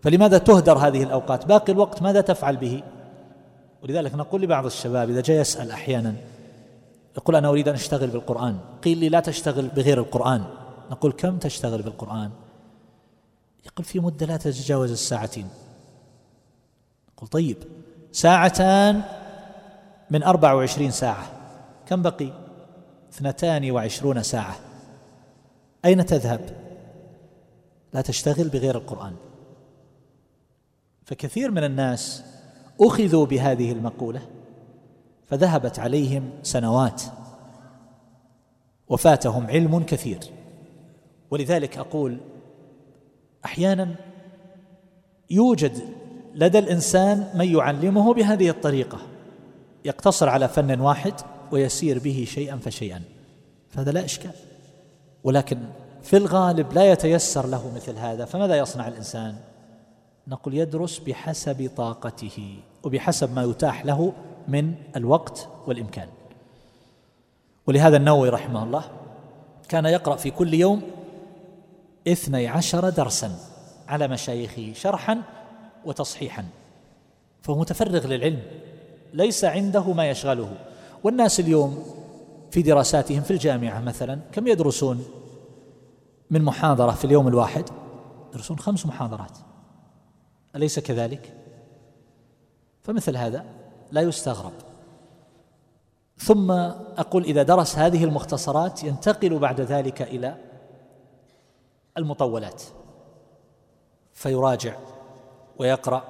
فلماذا تهدر هذه الأوقات؟ باقي الوقت ماذا تفعل به؟ ولذلك نقول لبعض الشباب إذا جاء يسأل أحيانا يقول أنا أريد أن أشتغل بالقرآن. قيل لي لا تشتغل بغير القرآن. نقول كم تشتغل بالقرآن؟ يقول في مدة لا تتجاوز الساعتين. نقول طيب ساعتان من أربع وعشرين ساعة. كم بقي؟ اثنتان وعشرون ساعة. أين تذهب؟ لا تشتغل بغير القرآن. فكثير من الناس أخذوا بهذه المقولة فذهبت عليهم سنوات وفاتهم علم كثير. ولذلك أقول أحيانا يوجد لدى الإنسان من يعلمه بهذه الطريقة. يقتصر على فن واحد ويسير به شيئا فشيئا. فهذا لا إشكال. ولكن في الغالب لا يتيسر له مثل هذا فماذا يصنع الإنسان؟ نقول يدرس بحسب طاقته وبحسب ما يتاح له من الوقت والإمكان. ولهذا النووي رحمه الله كان يقرأ في كل يوم اثني عشر درسا على مشايخه شرحا وتصحيحا. فهو متفرغ للعلم ليس عنده ما يشغله. والناس اليوم في دراساتهم في الجامعة مثلا كم يدرسون من محاضرة في اليوم الواحد؟ يدرسون خمس محاضرات. أليس كذلك؟ فمثل هذا لا يستغرب. ثم أقول إذا درس هذه المختصرات ينتقل بعد ذلك إلى المطولات. فيراجع. ويقرأ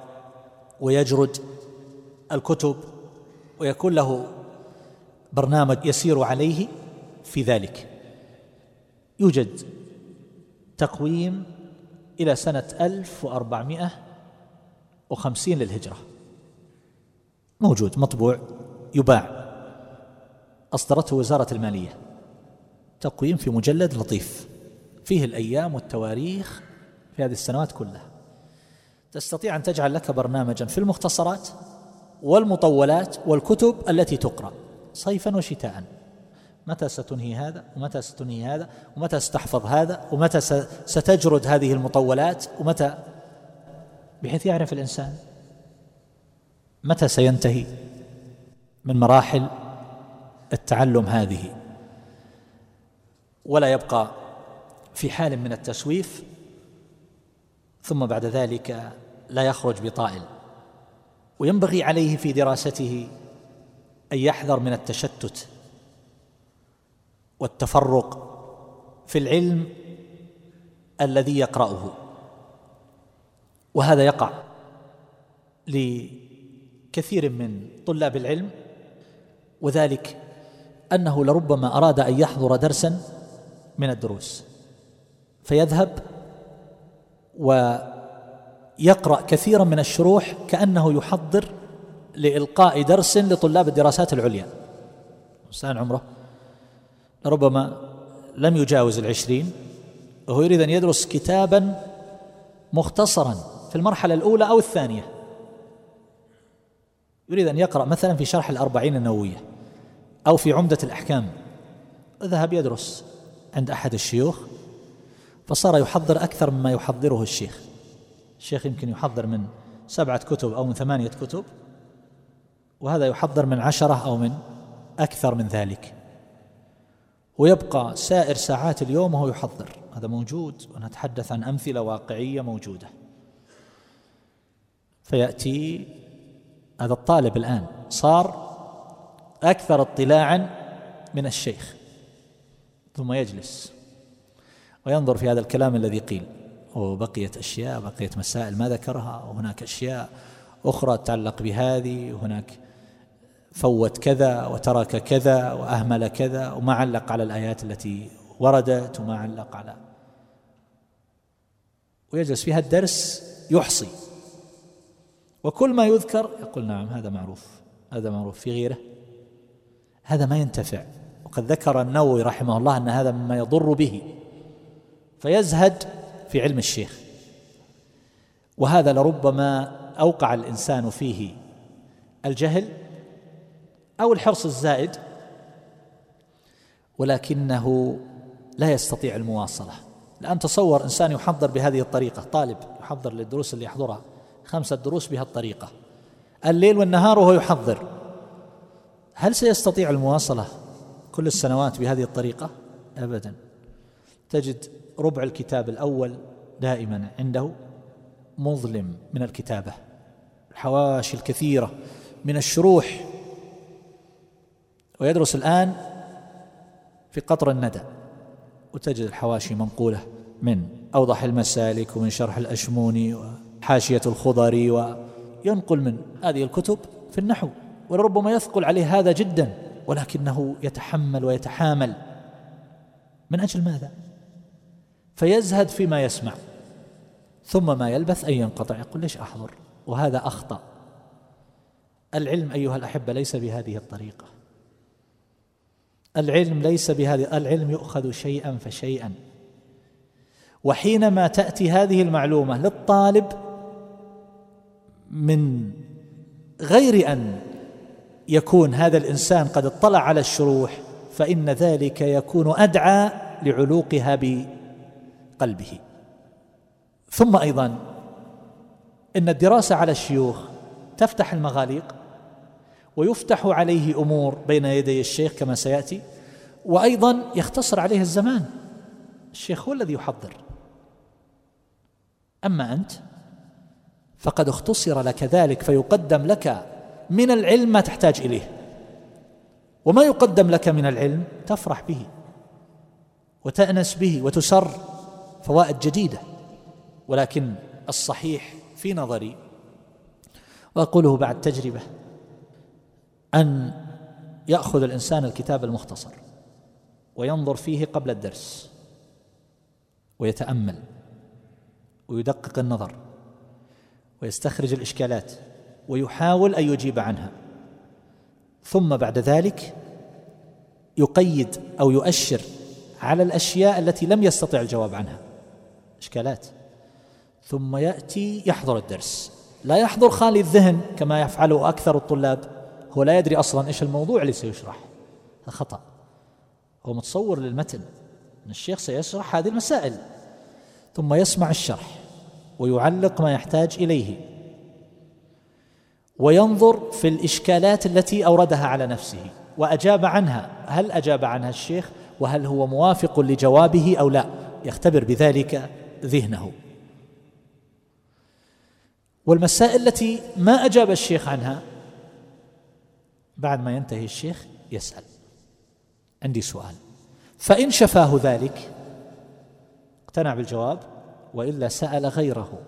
ويجرد الكتب ويكون له برنامج يسير عليه في ذلك. يوجد تقويم إلى سنة 1450 للهجرة. موجود مطبوع يباع. أصدرته وزارة المالية. تقويم في مجلد لطيف. فيه الأيام والتواريخ في هذه السنوات كلها. تستطيع أن تجعل لك برنامجا في المختصرات والمطولات والكتب التي تقرأ صيفا وشتاء متى ستنهي هذا؟ ومتى ستنهي هذا؟ ومتى ستحفظ هذا؟ ومتى ستجرد هذه المطولات؟ ومتى؟ بحيث يعرف الإنسان متى سينتهي من مراحل التعلم هذه. ولا يبقى في حال من التسويف ثم بعد ذلك لا يخرج بطائل. وينبغي عليه في دراسته أن يحذر من التشتت والتفرق في العلم الذي يقرأه. وهذا يقع لكثير من طلاب العلم وذلك أنه لربما أراد أن يحضر درسا من الدروس. فيذهب ويقرا كثيرا من الشروح كأنه يحضر لإلقاء درس لطلاب الدراسات العليا. إنسان عمره لربما لم يجاوز العشرين وهو يريد أن يدرس كتابا مختصرا في المرحلة الأولى أو الثانية. يريد أن يقرأ مثلا في شرح الأربعين النووية أو في عمدة الأحكام. ذهب يدرس عند أحد الشيوخ فصار يحضر أكثر مما يحضره الشيخ. الشيخ يمكن يحضر من سبعة كتب أو من ثمانية كتب وهذا يحضر من عشرة أو من أكثر من ذلك. ويبقى سائر ساعات اليوم وهو يحضر. هذا موجود ونتحدث عن أمثلة واقعية موجودة. فيأتي هذا الطالب الآن. صار أكثر اطلاعا من الشيخ ثم يجلس وينظر في هذا الكلام الذي قيل. وبقيت أشياء بقيت مسائل ما ذكرها وهناك أشياء أخرى تتعلق بهذه وهناك فوت كذا وترك كذا وأهمل كذا وما علق على الآيات التي وردت وما علق على. ويجلس في الدرس يحصي. وكل ما يذكر يقول نعم هذا معروف هذا معروف في غيره. هذا ما ينتفع. وقد ذكر النووي رحمه الله أن هذا مما يضر به. فيزهد في علم الشيخ. وهذا لربما أوقع الإنسان فيه الجهل أو الحرص الزائد ولكنه لا يستطيع المواصلة. الان تصور إنسان يحضر بهذه الطريقة طالب يحضر للدروس اللي يحضرها خمسة دروس بهالطريقه الليل والنهار وهو يحضر. هل سيستطيع المواصلة كل السنوات بهذه الطريقة؟ ابدا. تجد ربع الكتاب الأول دائما عنده مظلم من الكتابة الحواشي الكثيرة من الشروح. ويدرس الآن في قطر الندى وتجد الحواشي منقولة من أوضح المسالك ومن شرح الاشموني وحاشية الخضري وينقل من هذه الكتب في النحو ولربما يثقل عليه هذا جدا ولكنه يتحمل ويتحامل. من أجل ماذا؟ فيزهد فيما يسمع ثم ما يلبث أن ينقطع يقول ليش أحضر؟ وهذا أخطأ. العلم أيها الأحبة ليس بهذه الطريقة. العلم ليس بهذه العلم يؤخذ شيئا فشيئا. وحينما تأتي هذه المعلومة للطالب من غير أن يكون هذا الإنسان قد اطلع على الشروح فإن ذلك يكون أدعى لعلوقها بقلبه ثم أيضا إن الدراسة على الشيوخ تفتح المغاليق ويفتح عليه أمور بين يدي الشيخ كما سيأتي وأيضا يختصر عليه الزمان. الشيخ هو الذي يحضر. أما أنت فقد اختصر لك ذلك فيقدم لك من العلم ما تحتاج إليه. وما يقدم لك من العلم تفرح به وتأنس به وتسر فوائد جديدة ولكن الصحيح في نظري. وأقوله بعد تجربة أن يأخذ الإنسان الكتاب المختصر وينظر فيه قبل الدرس ويتأمل ويدقق النظر ويستخرج الإشكالات ويحاول أن يجيب عنها. ثم بعد ذلك يقيد أو يؤشر على الأشياء التي لم يستطع الجواب عنها. إشكالات. ثم يأتي يحضر الدرس. لا يحضر خالي الذهن كما يفعله أكثر الطلاب. هو لا يدري أصلا إيش الموضوع اللي سيشرح. هذا خطأ. هو متصور للمتن أن الشيخ سيشرح هذه المسائل. ثم يسمع الشرح ويعلق ما يحتاج إليه. وينظر في الإشكالات التي أوردها على نفسه. وأجاب عنها. هل أجاب عنها الشيخ؟ وهل هو موافق لجوابه أو لا؟ يختبر بذلك ذهنه. والمسائل التي ما أجاب الشيخ عنها بعد ما ينتهي الشيخ يسأل. عندي سؤال. فإن شفاه ذلك اقتنع بالجواب وإلا سأل غيره.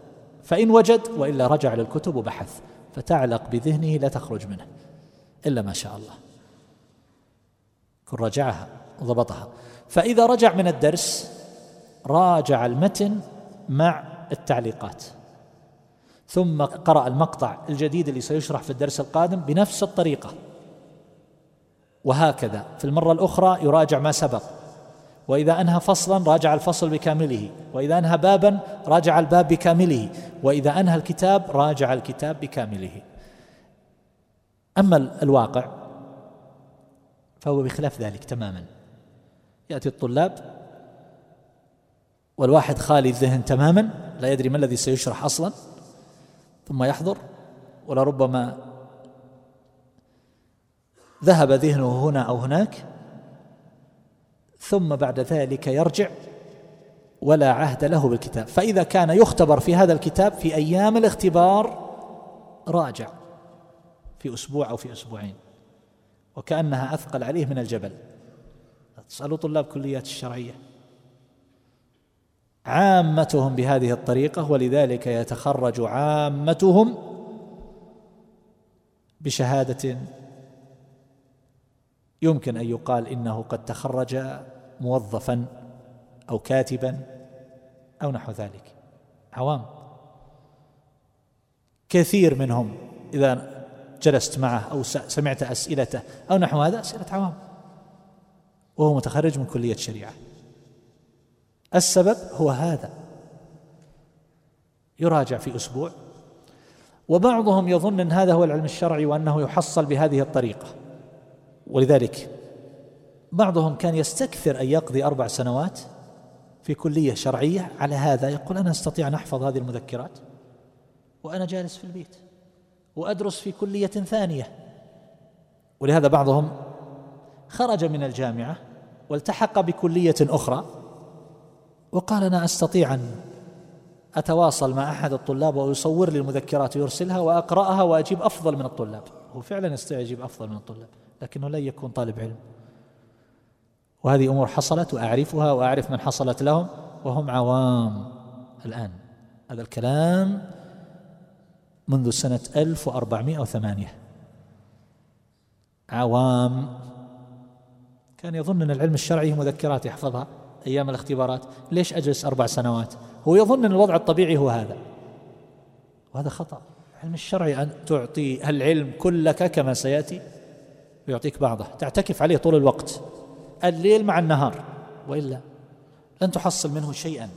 فإن وجد وإلا رجع للكتب وبحث. فتعلق بذهنه لا تخرج منه إلا ما شاء الله. كن رجعها وضبطها فإذا رجع من الدرس راجع المتن مع التعليقات. ثم قرأ المقطع الجديد اللي سيشرح في الدرس القادم بنفس الطريقة. وهكذا في المرة الأخرى يراجع ما سبق. وإذا أنهى فصلا راجع الفصل بكامله. وإذا أنهى بابا راجع الباب بكامله. وإذا أنهى الكتاب راجع الكتاب بكامله. أما الواقع فهو بخلاف ذلك تماما. يأتي الطلاب والواحد خالي الذهن تماما لا يدري ما الذي سيشرح أصلا ثم يحضر ولربما ذهب ذهنه هنا أو هناك ثم بعد ذلك يرجع ولا عهد له بالكتاب. فإذا كان يختبر في هذا الكتاب في أيام الاختبار راجع في أسبوع أو في أسبوعين وكأنها أثقل عليه من الجبل. تسألوا طلاب كليات الشرعية. عامتهم بهذه الطريقة ولذلك يتخرج عامتهم بشهادة يمكن أن يقال إنه قد تخرج موظفا أو كاتبا أو نحو ذلك. عوام. كثير منهم إذا جلست معه أو سمعت أسئلته أو نحو هذا أسئلة عوام. وهو متخرج من كلية الشريعه السبب هو هذا. يراجع في أسبوع. وبعضهم يظن إن هذا هو العلم الشرعي وأنه يحصل بهذه الطريقة. ولذلك بعضهم كان يستكثر أن يقضي أربع سنوات في كلية شرعية. على هذا يقول أنا أستطيع أن أحفظ هذه المذكرات وأنا جالس في البيت وأدرس في كلية ثانية. ولهذا بعضهم خرج من الجامعة والتحق بكلية أخرى. وقال أنا أستطيع أن أتواصل مع أحد الطلاب ويصور لي المذكرات ويرسلها وأقرأها وأجيب أفضل من الطلاب. هو فعلا يستطيع يجيب أفضل من الطلاب لكنه لن يكون طالب علم. وهذه أمور حصلت وأعرفها وأعرف من حصلت لهم وهم عوام الآن. هذا الكلام منذ سنة 1408 عوام كان يظن أن العلم الشرعي مذكرات يحفظها. أيام الاختبارات ليش أجلس أربع سنوات؟ هو يظن أن الوضع الطبيعي هو هذا. وهذا خطأ. العلم الشرعي أن تعطي العلم كلك كما سيأتي ويعطيك بعضه. تعتكف عليه طول الوقت. الليل مع النهار. وإلا لن تحصل منه شيئا.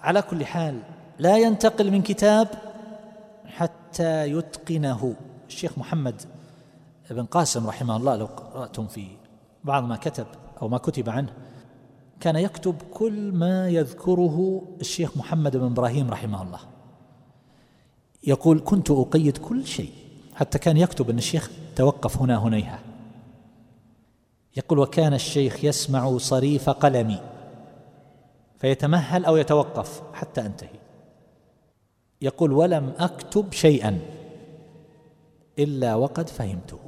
على كل حال لا ينتقل من كتاب حتى يتقنه. الشيخ محمد بن قاسم رحمه الله لو قرأتم في بعض ما كتب أو ما كتب عنه كان يكتب كل ما يذكره الشيخ محمد بن إبراهيم رحمه الله. يقول كنت أقيد كل شيء حتى كان يكتب أن الشيخ توقف هنا هنيها. يقول وكان الشيخ يسمع صريف قلمي فيتمهل أو يتوقف حتى أنتهي. يقول ولم أكتب شيئا إلا وقد فهمته.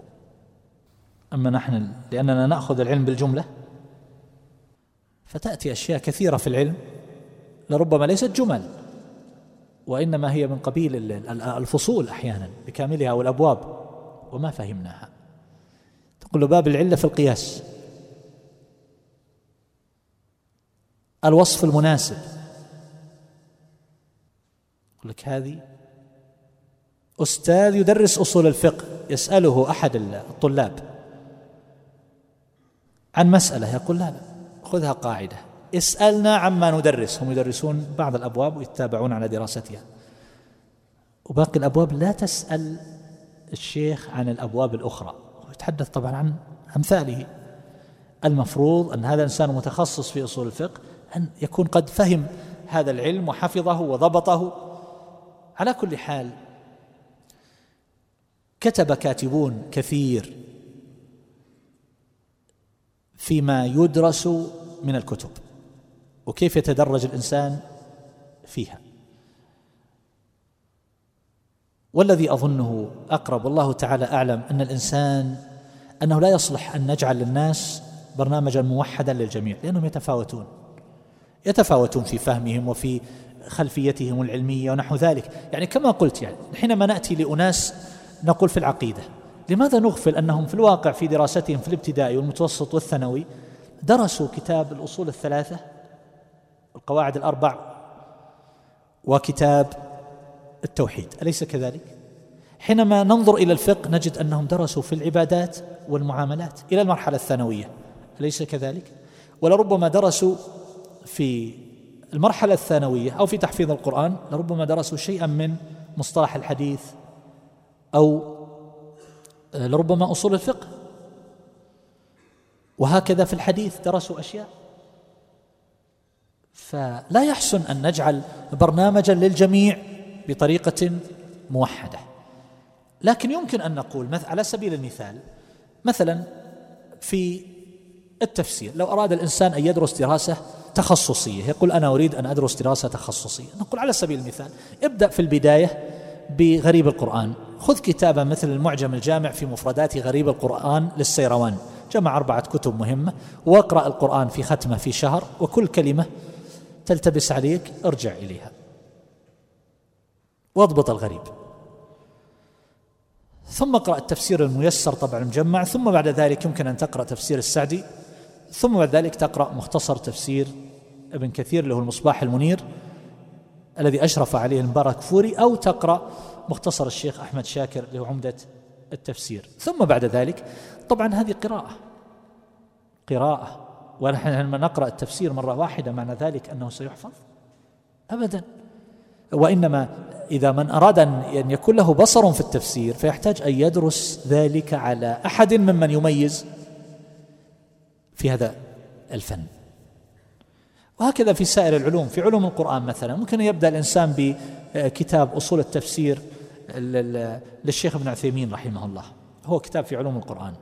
أما نحن لأننا نأخذ العلم بالجملة فتأتي أشياء كثيرة في العلم لربما ليست جمل وإنما هي من قبيل الفصول أحيانا بكاملها والأبواب وما فهمناها. تقول باب العلة في القياس. الوصف المناسب. يقول لك هذه أستاذ يدرس أصول الفقه يسأله أحد الطلاب عن مسألة يقول لا لا. خذها قاعدة. اسألنا عما ندرس. هم يدرسون بعض الأبواب ويتابعون على دراستها. وباقي الأبواب لا تسأل الشيخ عن الأبواب الأخرى. ويتحدث طبعا عن أمثاله. المفروض أن هذا الإنسان متخصص في أصول الفقه أن يكون قد فهم هذا العلم وحفظه وضبطه. على كل حال كتب كاتبون كثير فيما يدرس من الكتب وكيف يتدرج الإنسان فيها. والذي أظنه أقرب والله تعالى أعلم أن الإنسان أنه لا يصلح أن نجعل للناس برنامجا موحدا للجميع لأنهم يتفاوتون. يتفاوتون في فهمهم وفي خلفيتهم العلمية ونحو ذلك. يعني كما قلت يعني حينما نأتي لأناس نقول في العقيدة لماذا نغفل أنهم في الواقع في دراستهم في الابتدائي والمتوسط والثانوي درسوا كتاب الأصول الثلاثة القواعد الأربع وكتاب التوحيد أليس كذلك؟ حينما ننظر إلى الفقه نجد أنهم درسوا في العبادات والمعاملات إلى المرحلة الثانوية أليس كذلك؟ ولربما درسوا في المرحلة الثانوية أو في تحفيظ القرآن لربما درسوا شيئا من مصطلح الحديث أو لربما أصول الفقه. وهكذا في الحديث درسوا أشياء. فلا يحسن أن نجعل برنامجا للجميع بطريقة موحدة. لكن يمكن أن نقول على سبيل المثال مثلا في التفسير لو أراد الإنسان أن يدرس دراسة تخصصية يقول أنا أريد أن أدرس دراسة تخصصية. نقول على سبيل المثال ابدأ في البداية بغريب القرآن. خذ كتابا مثل المعجم الجامع في مفردات غريب القرآن للسيروان. جمع أربعة كتب مهمة واقرأ القرآن في ختمة في شهر وكل كلمة تلتبس عليك ارجع إليها. واضبط الغريب. ثم اقرأ التفسير الميسر طبعا المجمع ثم بعد ذلك يمكن أن تقرأ تفسير السعدي ثم بعد ذلك تقرأ مختصر تفسير ابن كثير له المصباح المنير الذي أشرف عليه المبارك فوري أو تقرأ مختصر الشيخ أحمد شاكر له عمده التفسير. ثم بعد ذلك طبعا هذه قراءة. قراءة. ونحن لما نقرأ التفسير مرة واحدة معنى ذلك أنه سيحفظ؟ ابدا. وإنما إذا من أراد أن يكون له بصر في التفسير فيحتاج أن يدرس ذلك على أحد ممن يميز في هذا الفن. وهكذا في سائر العلوم. في علوم القرآن مثلا ممكن يبدأ الإنسان بكتاب أصول التفسير للشيخ ابن عثيمين رحمه الله. هو كتاب في علوم القرآن.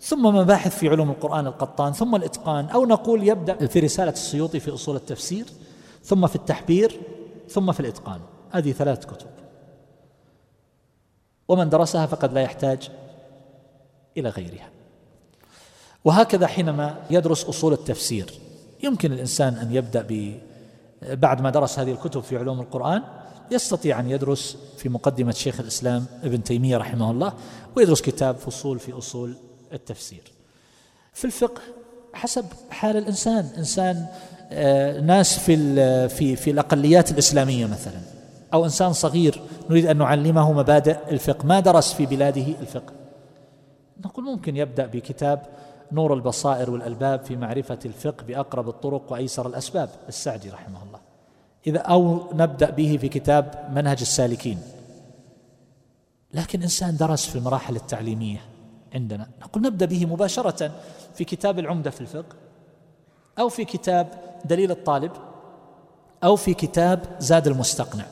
ثم مباحث في علوم القرآن القطان ثم الإتقان أو نقول يبدأ في رسالة السيوطي في أصول التفسير ثم في التحبير ثم في الإتقان. هذه ثلاث كتب. ومن درسها فقد لا يحتاج إلى غيرها. وهكذا حينما يدرس أصول التفسير يمكن الإنسان أن يبدأ بعد ما درس هذه الكتب في علوم القرآن يستطيع أن يدرس في مقدمة شيخ الإسلام ابن تيمية رحمه الله ويدرس كتاب فصول في أصول التفسير. في الفقه حسب حال الإنسان إنسان آه، ناس في في في الأقليات الإسلامية مثلا أو إنسان صغير نريد أن نعلمه مبادئ الفقه ما درس في بلاده الفقه؟ نقول ممكن يبدأ بكتاب نور البصائر والألباب في معرفة الفقه بأقرب الطرق وأيسر الأسباب السعدي رحمه الله. إذا أو نبدأ به في كتاب منهج السالكين. لكن إنسان درس في المراحل التعليمية عندنا. نقول نبدأ به مباشرة في كتاب العمدة في الفقه أو في كتاب دليل الطالب أو في كتاب زاد المستقنع.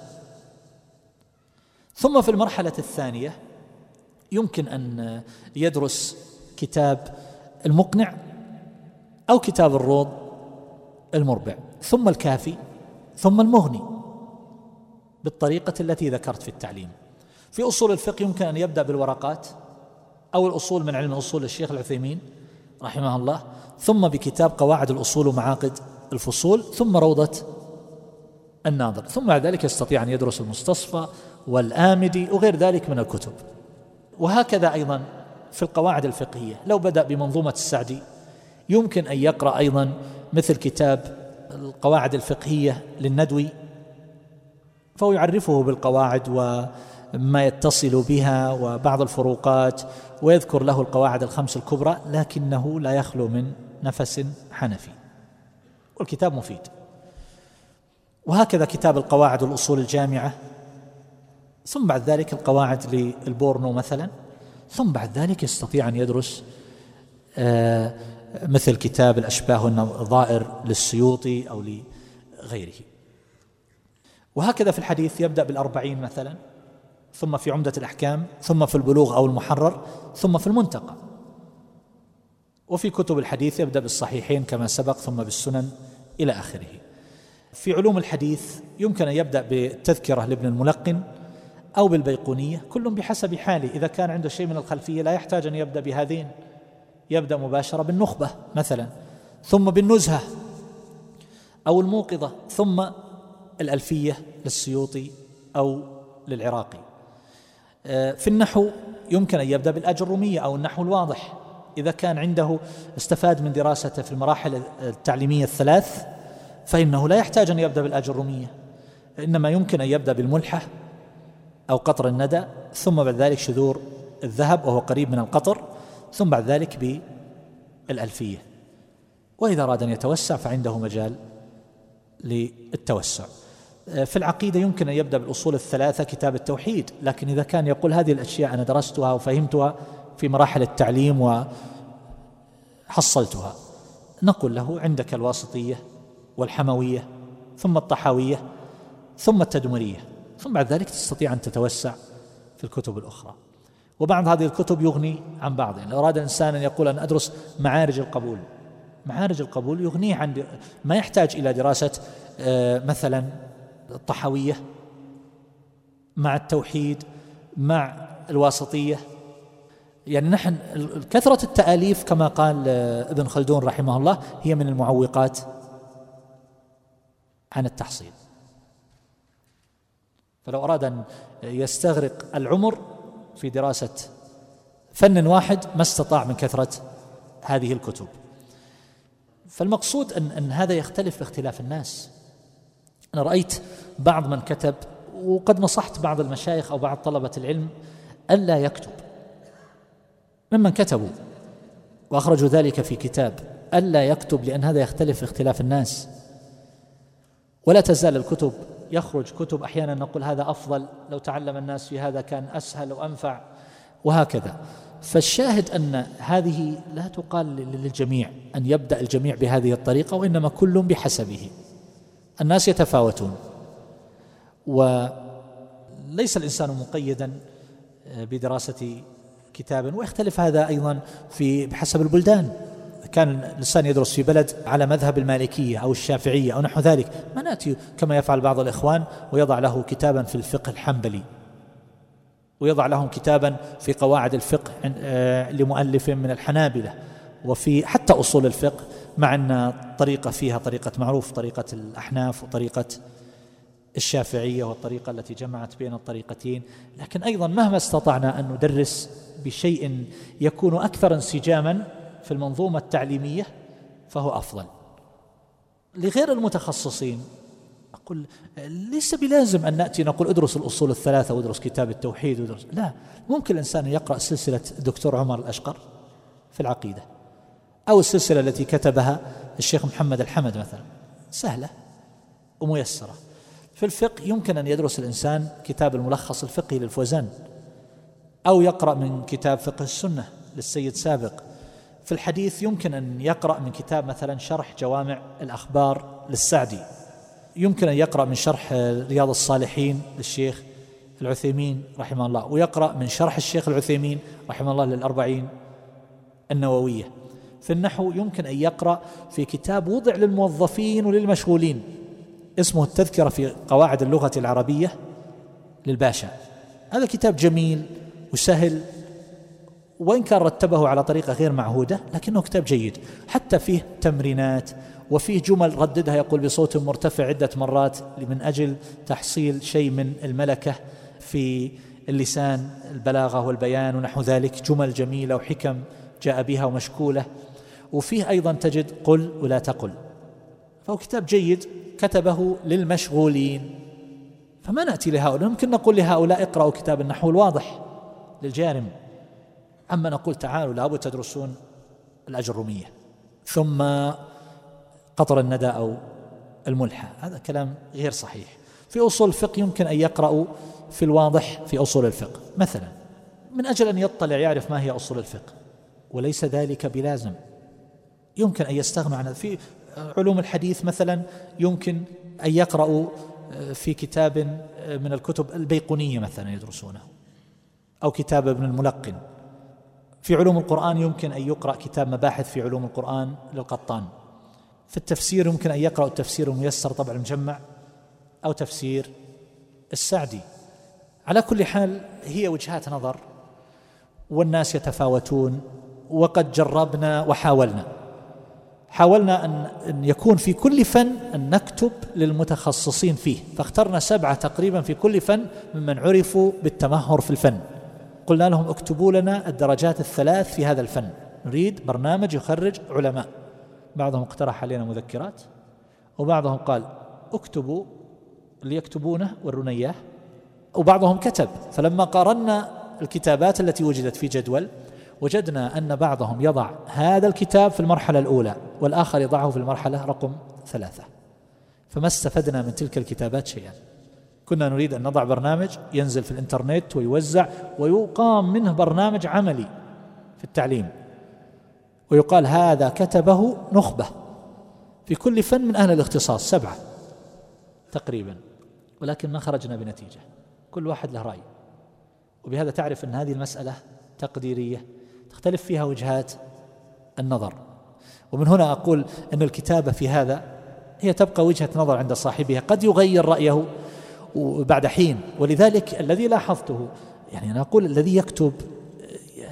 ثم في المرحلة الثانية يمكن أن يدرس كتاب المقنع أو كتاب الروض المربع. ثم الكافي ثم المغني بالطريقة التي ذكرت في التعليم. في أصول الفقه يمكن أن يبدأ بالورقات أو الأصول من علم أصول الشيخ العثيمين رحمه الله ثم بكتاب قواعد الأصول ومعاقد الفصول ثم روضة الناظر ثم بعد ذلك يستطيع أن يدرس المستصفى والآمدي وغير ذلك من الكتب. وهكذا أيضا في القواعد الفقهية. لو بدأ بمنظومة السعدي يمكن أن يقرأ أيضا مثل كتاب القواعد الفقهية للندوي فهو يعرفه بالقواعد وما يتصل بها وبعض الفروقات ويذكر له القواعد الخمس الكبرى لكنه لا يخلو من نفس حنفي والكتاب مفيد. وهكذا كتاب القواعد والأصول الجامعة ثم بعد ذلك القواعد للبورنو مثلا ثم بعد ذلك يستطيع أن يدرس آه، مثل كتاب الأشباه والنظائر للسيوطي أو لغيره. وهكذا في الحديث يبدأ بالأربعين مثلا ثم في عمدة الأحكام ثم في البلوغ أو المحرر ثم في المنتقى. وفي كتب الحديث يبدأ بالصحيحين كما سبق ثم بالسنن إلى آخره. في علوم الحديث يمكن أن يبدأ بالتذكرة لابن الملقن أو بالبيقونية كل بحسب حاله. إذا كان عنده شيء من الخلفية لا يحتاج أن يبدأ بهذين. يبدأ مباشرة بالنخبة مثلا ثم بالنزهة أو الموقظة ثم الألفية للسيوطي أو للعراقي. آه، في النحو يمكن أن يبدأ بالأجرومية أو النحو الواضح. إذا كان عنده استفاد من دراسته في المراحل التعليمية الثلاث فإنه لا يحتاج أن يبدأ بالأجرومية إنما يمكن أن يبدأ بالملحة أو قطر الندى ثم بعد ذلك شذور الذهب وهو قريب من القطر. ثم بعد ذلك بالألفية. وإذا أراد أن يتوسع فعنده مجال للتوسع. في العقيدة يمكن أن يبدأ بالأصول الثلاثة كتاب التوحيد. لكن إذا كان يقول هذه الأشياء أنا درستها وفهمتها في مراحل التعليم وحصلتها نقول له عندك الواسطية والحموية ثم الطحاوية ثم التدمرية ثم بعد ذلك تستطيع أن تتوسع في الكتب الأخرى. وبعض هذه الكتب يغني عن بعض. يعني أراد إنسان أن يقول أن أدرس معارج القبول معارج القبول يغنيه عن ما يحتاج إلى دراسة آه، مثلا الطحوية مع التوحيد مع الواسطية. يعني نحن كثرة التأليف كما قال آه، ابن خلدون رحمه الله هي من المعوقات عن التحصيل. فلو أراد أن يستغرق العمر في دراسة فن واحد ما استطاع من كثرة هذه الكتب. فالمقصود أن, أن هذا يختلف باختلاف الناس. أنا رأيت بعض من كتب وقد نصحت بعض المشايخ أو بعض طلبة العلم ألا يكتب. ممن كتبوا وأخرجوا ذلك في كتاب ألا يكتب لأن هذا يختلف في اختلاف الناس. ولا تزال الكتب يخرج كتب أحيانا نقول هذا أفضل لو تعلم الناس في هذا كان أسهل وأنفع وهكذا. فالشاهد أن هذه لا تقال للجميع أن يبدأ الجميع بهذه الطريقة وإنما كل بحسبه. الناس يتفاوتون. وليس الإنسان مقيدا بدراسة كتاب ويختلف هذا أيضا في بحسب البلدان. كان الإنسان يدرس في بلد على مذهب المالكية أو الشافعية أو نحو ذلك. ما نأتي كما يفعل بعض الإخوان ويضع له كتابا في الفقه الحنبلي ويضع لهم كتابا في قواعد الفقه آه، لمؤلف من الحنابلة وفي حتى أصول الفقه مع أن طريقة فيها طريقة معروف طريقة الأحناف وطريقة الشافعية والطريقة التي جمعت بين الطريقتين. لكن أيضا مهما استطعنا أن ندرس بشيء يكون أكثر انسجاما في المنظومة التعليمية فهو أفضل. لغير المتخصصين أقول ليس بلازم أن نأتي نقول ادرس الأصول الثلاثة وادرس كتاب التوحيد وادرس لا. ممكن الإنسان يقرأ سلسلة الدكتور عمر الأشقر في العقيدة أو السلسلة التي كتبها الشيخ محمد الحمد مثلا. سهلة وميسرة. في الفقه يمكن أن يدرس الإنسان كتاب الملخص الفقهي للفوزان أو يقرأ من كتاب فقه السنة للسيد سابق في الحديث يمكن أن يقرأ من كتاب مثلا شرح جوامع الأخبار للسعدي. يمكن أن يقرأ من شرح رياض الصالحين للشيخ العثيمين رحمه الله ويقرأ من شرح الشيخ العثيمين رحمه الله للأربعين النووية. في النحو يمكن أن يقرأ في كتاب وضع للموظفين وللمشغولين اسمه التذكرة في قواعد اللغة العربية للباشا. هذا كتاب جميل وسهل وإن كان رتبه على طريقة غير معهودة لكنه كتاب جيد. حتى فيه تمرينات وفيه جمل رددها يقول بصوت مرتفع عدة مرات من أجل تحصيل شيء من الملكة في اللسان البلاغة والبيان ونحو ذلك. جمل جميلة وحكم جاء بها ومشكولة. وفيه أيضا تجد قل ولا تقل. فهو كتاب جيد كتبه للمشغولين. فما نأتي لهؤلاء؟ ممكن نقول لهؤلاء اقرأوا كتاب النحو الواضح للجارم. أما نقول تعالوا لابد تدرسون الأجرومية ثم قطر الندى أو الملحة هذا كلام غير صحيح. في أصول الفقه يمكن أن يقرأوا في الواضح في أصول الفقه. مثلا من أجل أن يطلع يعرف ما هي أصول الفقه وليس ذلك بلازم. يمكن أن يستغنوا عن في علوم الحديث مثلا يمكن أن يقرأوا في كتاب من الكتب البيقونية مثلا يدرسونه أو كتاب ابن الملقن. في علوم القرآن يمكن أن يقرأ كتاب مباحث في علوم القرآن للقطان. في التفسير يمكن أن يقرأ التفسير الميسر طبع المجمع أو تفسير السعدي. على كل حال هي وجهات نظر والناس يتفاوتون وقد جربنا وحاولنا. حاولنا أن يكون في كل فن أن نكتب للمتخصصين فيه. فاخترنا سبعة تقريبا في كل فن ممن عرفوا بالتمهر في الفن. قلنا لهم اكتبوا لنا الدرجات الثلاث في هذا الفن. نريد برنامج يخرج علماء. بعضهم اقترح علينا مذكرات وبعضهم قال اكتبوا اللي يكتبونه ورونا إياه. وبعضهم كتب. فلما قارنا الكتابات التي وجدت في جدول وجدنا أن بعضهم يضع هذا الكتاب في المرحلة الأولى والآخر يضعه في المرحلة رقم ثلاثة. فما استفدنا من تلك الكتابات شيئا. كنا نريد أن نضع برنامج ينزل في الإنترنت ويوزع ويقام منه برنامج عملي في التعليم. ويقال هذا كتبه نخبة في كل فن من أهل الاختصاص سبعة تقريبا. ولكن ما خرجنا بنتيجة. كل واحد له رأي. وبهذا تعرف أن هذه المسألة تقديرية تختلف فيها وجهات النظر. ومن هنا أقول أن الكتابة في هذا هي تبقى وجهة نظر عند صاحبها. قد يغير رأيه بعد حين. ولذلك الذي لاحظته يعني أنا أقول الذي يكتب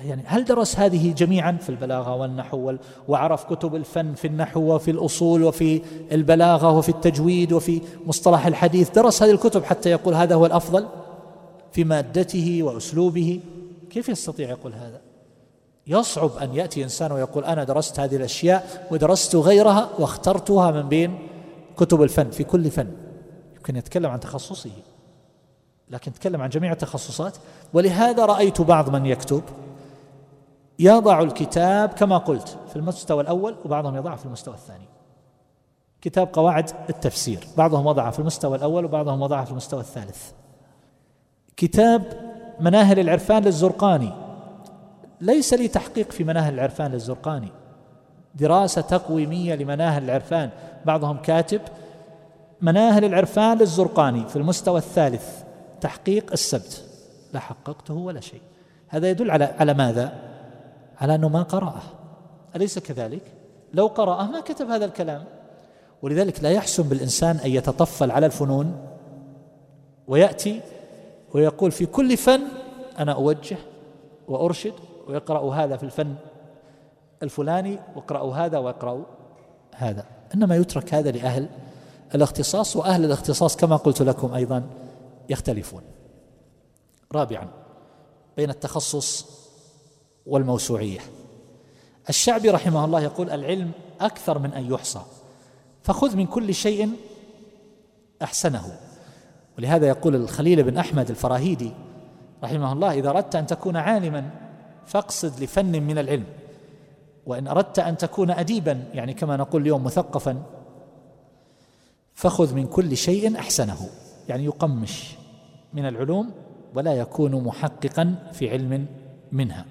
يعني هل درس هذه جميعا في البلاغة والنحو وعرف كتب الفن في النحو وفي الأصول وفي البلاغة وفي التجويد وفي مصطلح الحديث؟ درس هذه الكتب حتى يقول هذا هو الأفضل في مادته وأسلوبه؟ كيف يستطيع يقول هذا؟ يصعب أن يأتي إنسان ويقول أنا درست هذه الأشياء ودرست غيرها واخترتها من بين كتب الفن في كل فن. يمكن يتكلم عن تخصصه لكن يتكلم عن جميع التخصصات. ولهذا رأيت بعض من يكتب يضع الكتاب كما قلت في المستوى الأول وبعضهم يضعه في المستوى الثاني. كتاب قواعد التفسير بعضهم وضعه في المستوى الأول وبعضهم وضعه في المستوى الثالث. كتاب مناهل العرفان للزرقاني. ليس لي تحقيق في مناهل العرفان للزرقاني. دراسة تقويمية لمناهل العرفان. بعضهم كاتب مناهل العرفان للزرقاني في المستوى الثالث تحقيق السبت. لا حققته ولا شيء. هذا يدل على على ماذا؟ على أنه ما قرأه. أليس كذلك؟ لو قرأه ما كتب هذا الكلام. ولذلك لا يحسن بالإنسان أن يتطفل على الفنون ويأتي ويقول في كل فن أنا أوجه وأرشد ويقرأ هذا في الفن الفلاني واقرأوا هذا واقرأوا هذا. إنما يترك هذا لأهل الاختصاص وأهل الاختصاص كما قلت لكم أيضا يختلفون. رابعا بين التخصص والموسوعية. الشعبي رحمه الله يقول العلم أكثر من أن يحصى فخذ من كل شيء أحسنه. ولهذا يقول الخليل بن أحمد الفراهيدي رحمه الله إذا أردت أن تكون عالما فاقصد لفن من العلم وإن أردت أن تكون أديبا يعني كما نقول اليوم مثقفا فخذ من كل شيء أحسنه. يعني يقمش من العلوم ولا يكون محققا في علم منها.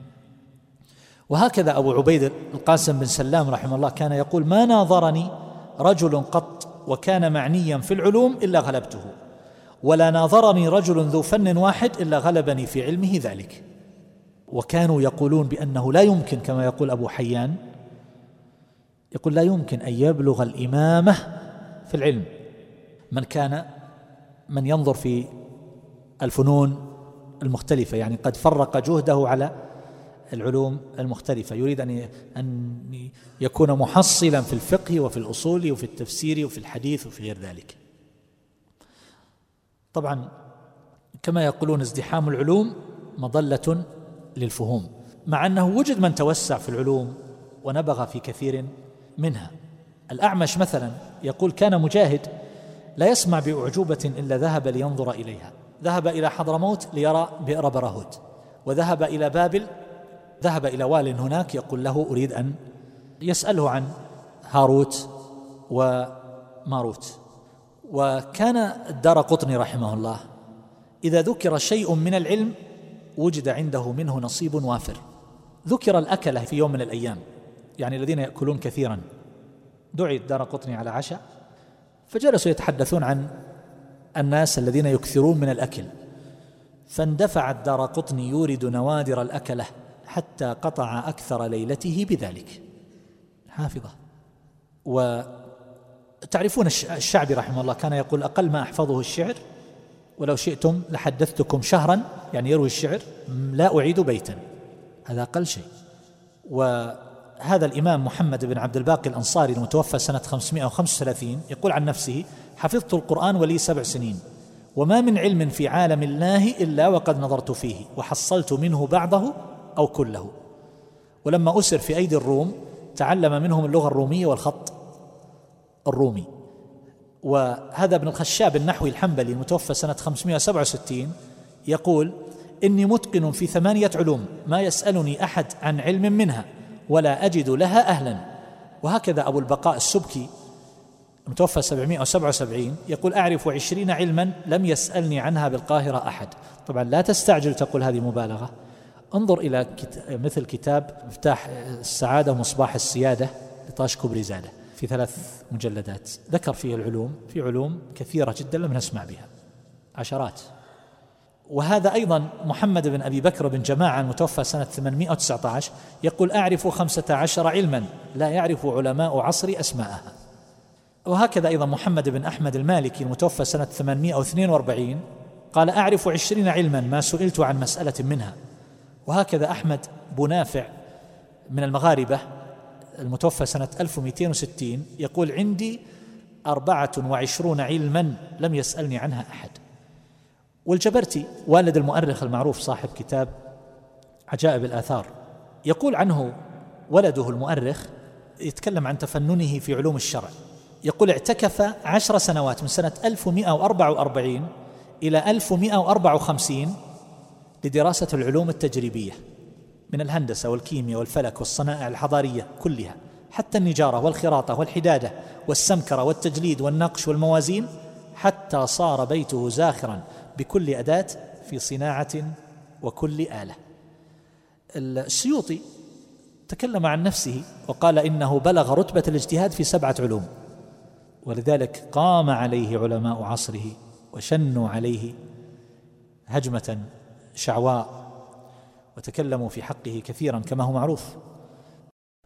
وهكذا أبو عبيد القاسم بن سلام رحمه الله كان يقول ما ناظرني رجل قط وكان معنيا في العلوم إلا غلبته ولا ناظرني رجل ذو فن واحد إلا غلبني في علمه ذلك. وكانوا يقولون بأنه لا يمكن كما يقول أبو حيان يقول لا يمكن أن يبلغ الإمامة في العلم. من كان من ينظر في الفنون المختلفة يعني قد فرق جهده على العلوم المختلفة. يريد أن أن يكون محصلا في الفقه وفي الأصول وفي التفسير وفي الحديث وفي غير ذلك. طبعا كما يقولون ازدحام العلوم مظلة للفهوم مع أنه وجد من توسع في العلوم ونبغ في كثير منها. الأعمش مثلا يقول كان مجاهد لا يسمع بأعجوبة إلا ذهب لينظر إليها. ذهب إلى حضرموت ليرى بئر براهوت وذهب إلى بابل ذهب إلى وال هناك يقول له أريد أن يسأله عن هاروت وماروت. وكان الدار قطني رحمه الله. إذا ذكر شيء من العلم وجد عنده منه نصيب وافر. ذكر الأكلة في يوم من الأيام. يعني الذين يأكلون كثيرا. دعي الدار قطني على عشاء. فجلسوا يتحدثون عن الناس الذين يكثرون من الأكل. فاندفع الدار قطني يورد نوادر الأكلة حتى قطع أكثر ليلته بذلك. حافظة. وتعرفون الشعبي رحمه الله كان يقول أقل ما أحفظه الشعر ولو شئتم لحدثتكم شهرا يعني يروي الشعر لا أعيد بيتا. هذا أقل شيء. وهذا الإمام محمد بن عبد الباقي الأنصاري المتوفى سنة 535 يقول عن نفسه حفظت القرآن ولي سبع سنين وما من علم في عالم الله إلا وقد نظرت فيه وحصلت منه بعضه أو كله. ولما أسر في أيدي الروم تعلم منهم اللغة الرومية والخط الرومي. وهذا ابن الخشاب النحوي الحنبلي المتوفى سنة 567 يقول إني متقن في ثمانية علوم ما يسألني أحد عن علم منها. ولا أجد لها أهلا. وهكذا أبو البقاء السبكي المتوفى 777 يقول أعرف عشرين علما لم يسألني عنها بالقاهرة أحد. طبعا لا تستعجل تقول هذه مبالغة. انظر إلى مثل كتاب مفتاح السعادة ومصباح السيادة لطاش كبري زادة في ثلاث مجلدات. ذكر فيه العلوم في علوم كثيرة جدا لم نسمع بها. عشرات. وهذا أيضا محمد بن أبي بكر بن جماعة المتوفى سنة 819 يقول أعرف خمسة عشر علما لا يعرف علماء عصري أسماءها. وهكذا أيضا محمد بن أحمد المالكي المتوفى سنة 842 قال أعرف عشرين علما ما سئلت عن مسألة منها. وهكذا أحمد بنافع من المغاربة المتوفى سنة 1260 يقول عندي أربعة وعشرون علما لم يسألني عنها أحد. والجبرتي والد المؤرخ المعروف صاحب كتاب عجائب الآثار يقول عنه ولده المؤرخ يتكلم عن تفننه في علوم الشرع. يقول اعتكف عشر سنوات من سنة 1144 إلى 1154 لدراسة العلوم التجريبية من الهندسة والكيمياء والفلك والصنائع الحضارية كلها حتى النجارة والخراطة والحدادة والسمكرة والتجليد والنقش والموازين حتى صار بيته زاخرا بكل أداة في صناعة وكل آلة. السيوطي تكلم عن نفسه وقال إنه بلغ رتبة الاجتهاد في سبعة علوم ولذلك قام عليه علماء عصره وشنوا عليه هجمة شعواء وتكلموا في حقه كثيرا كما هو معروف.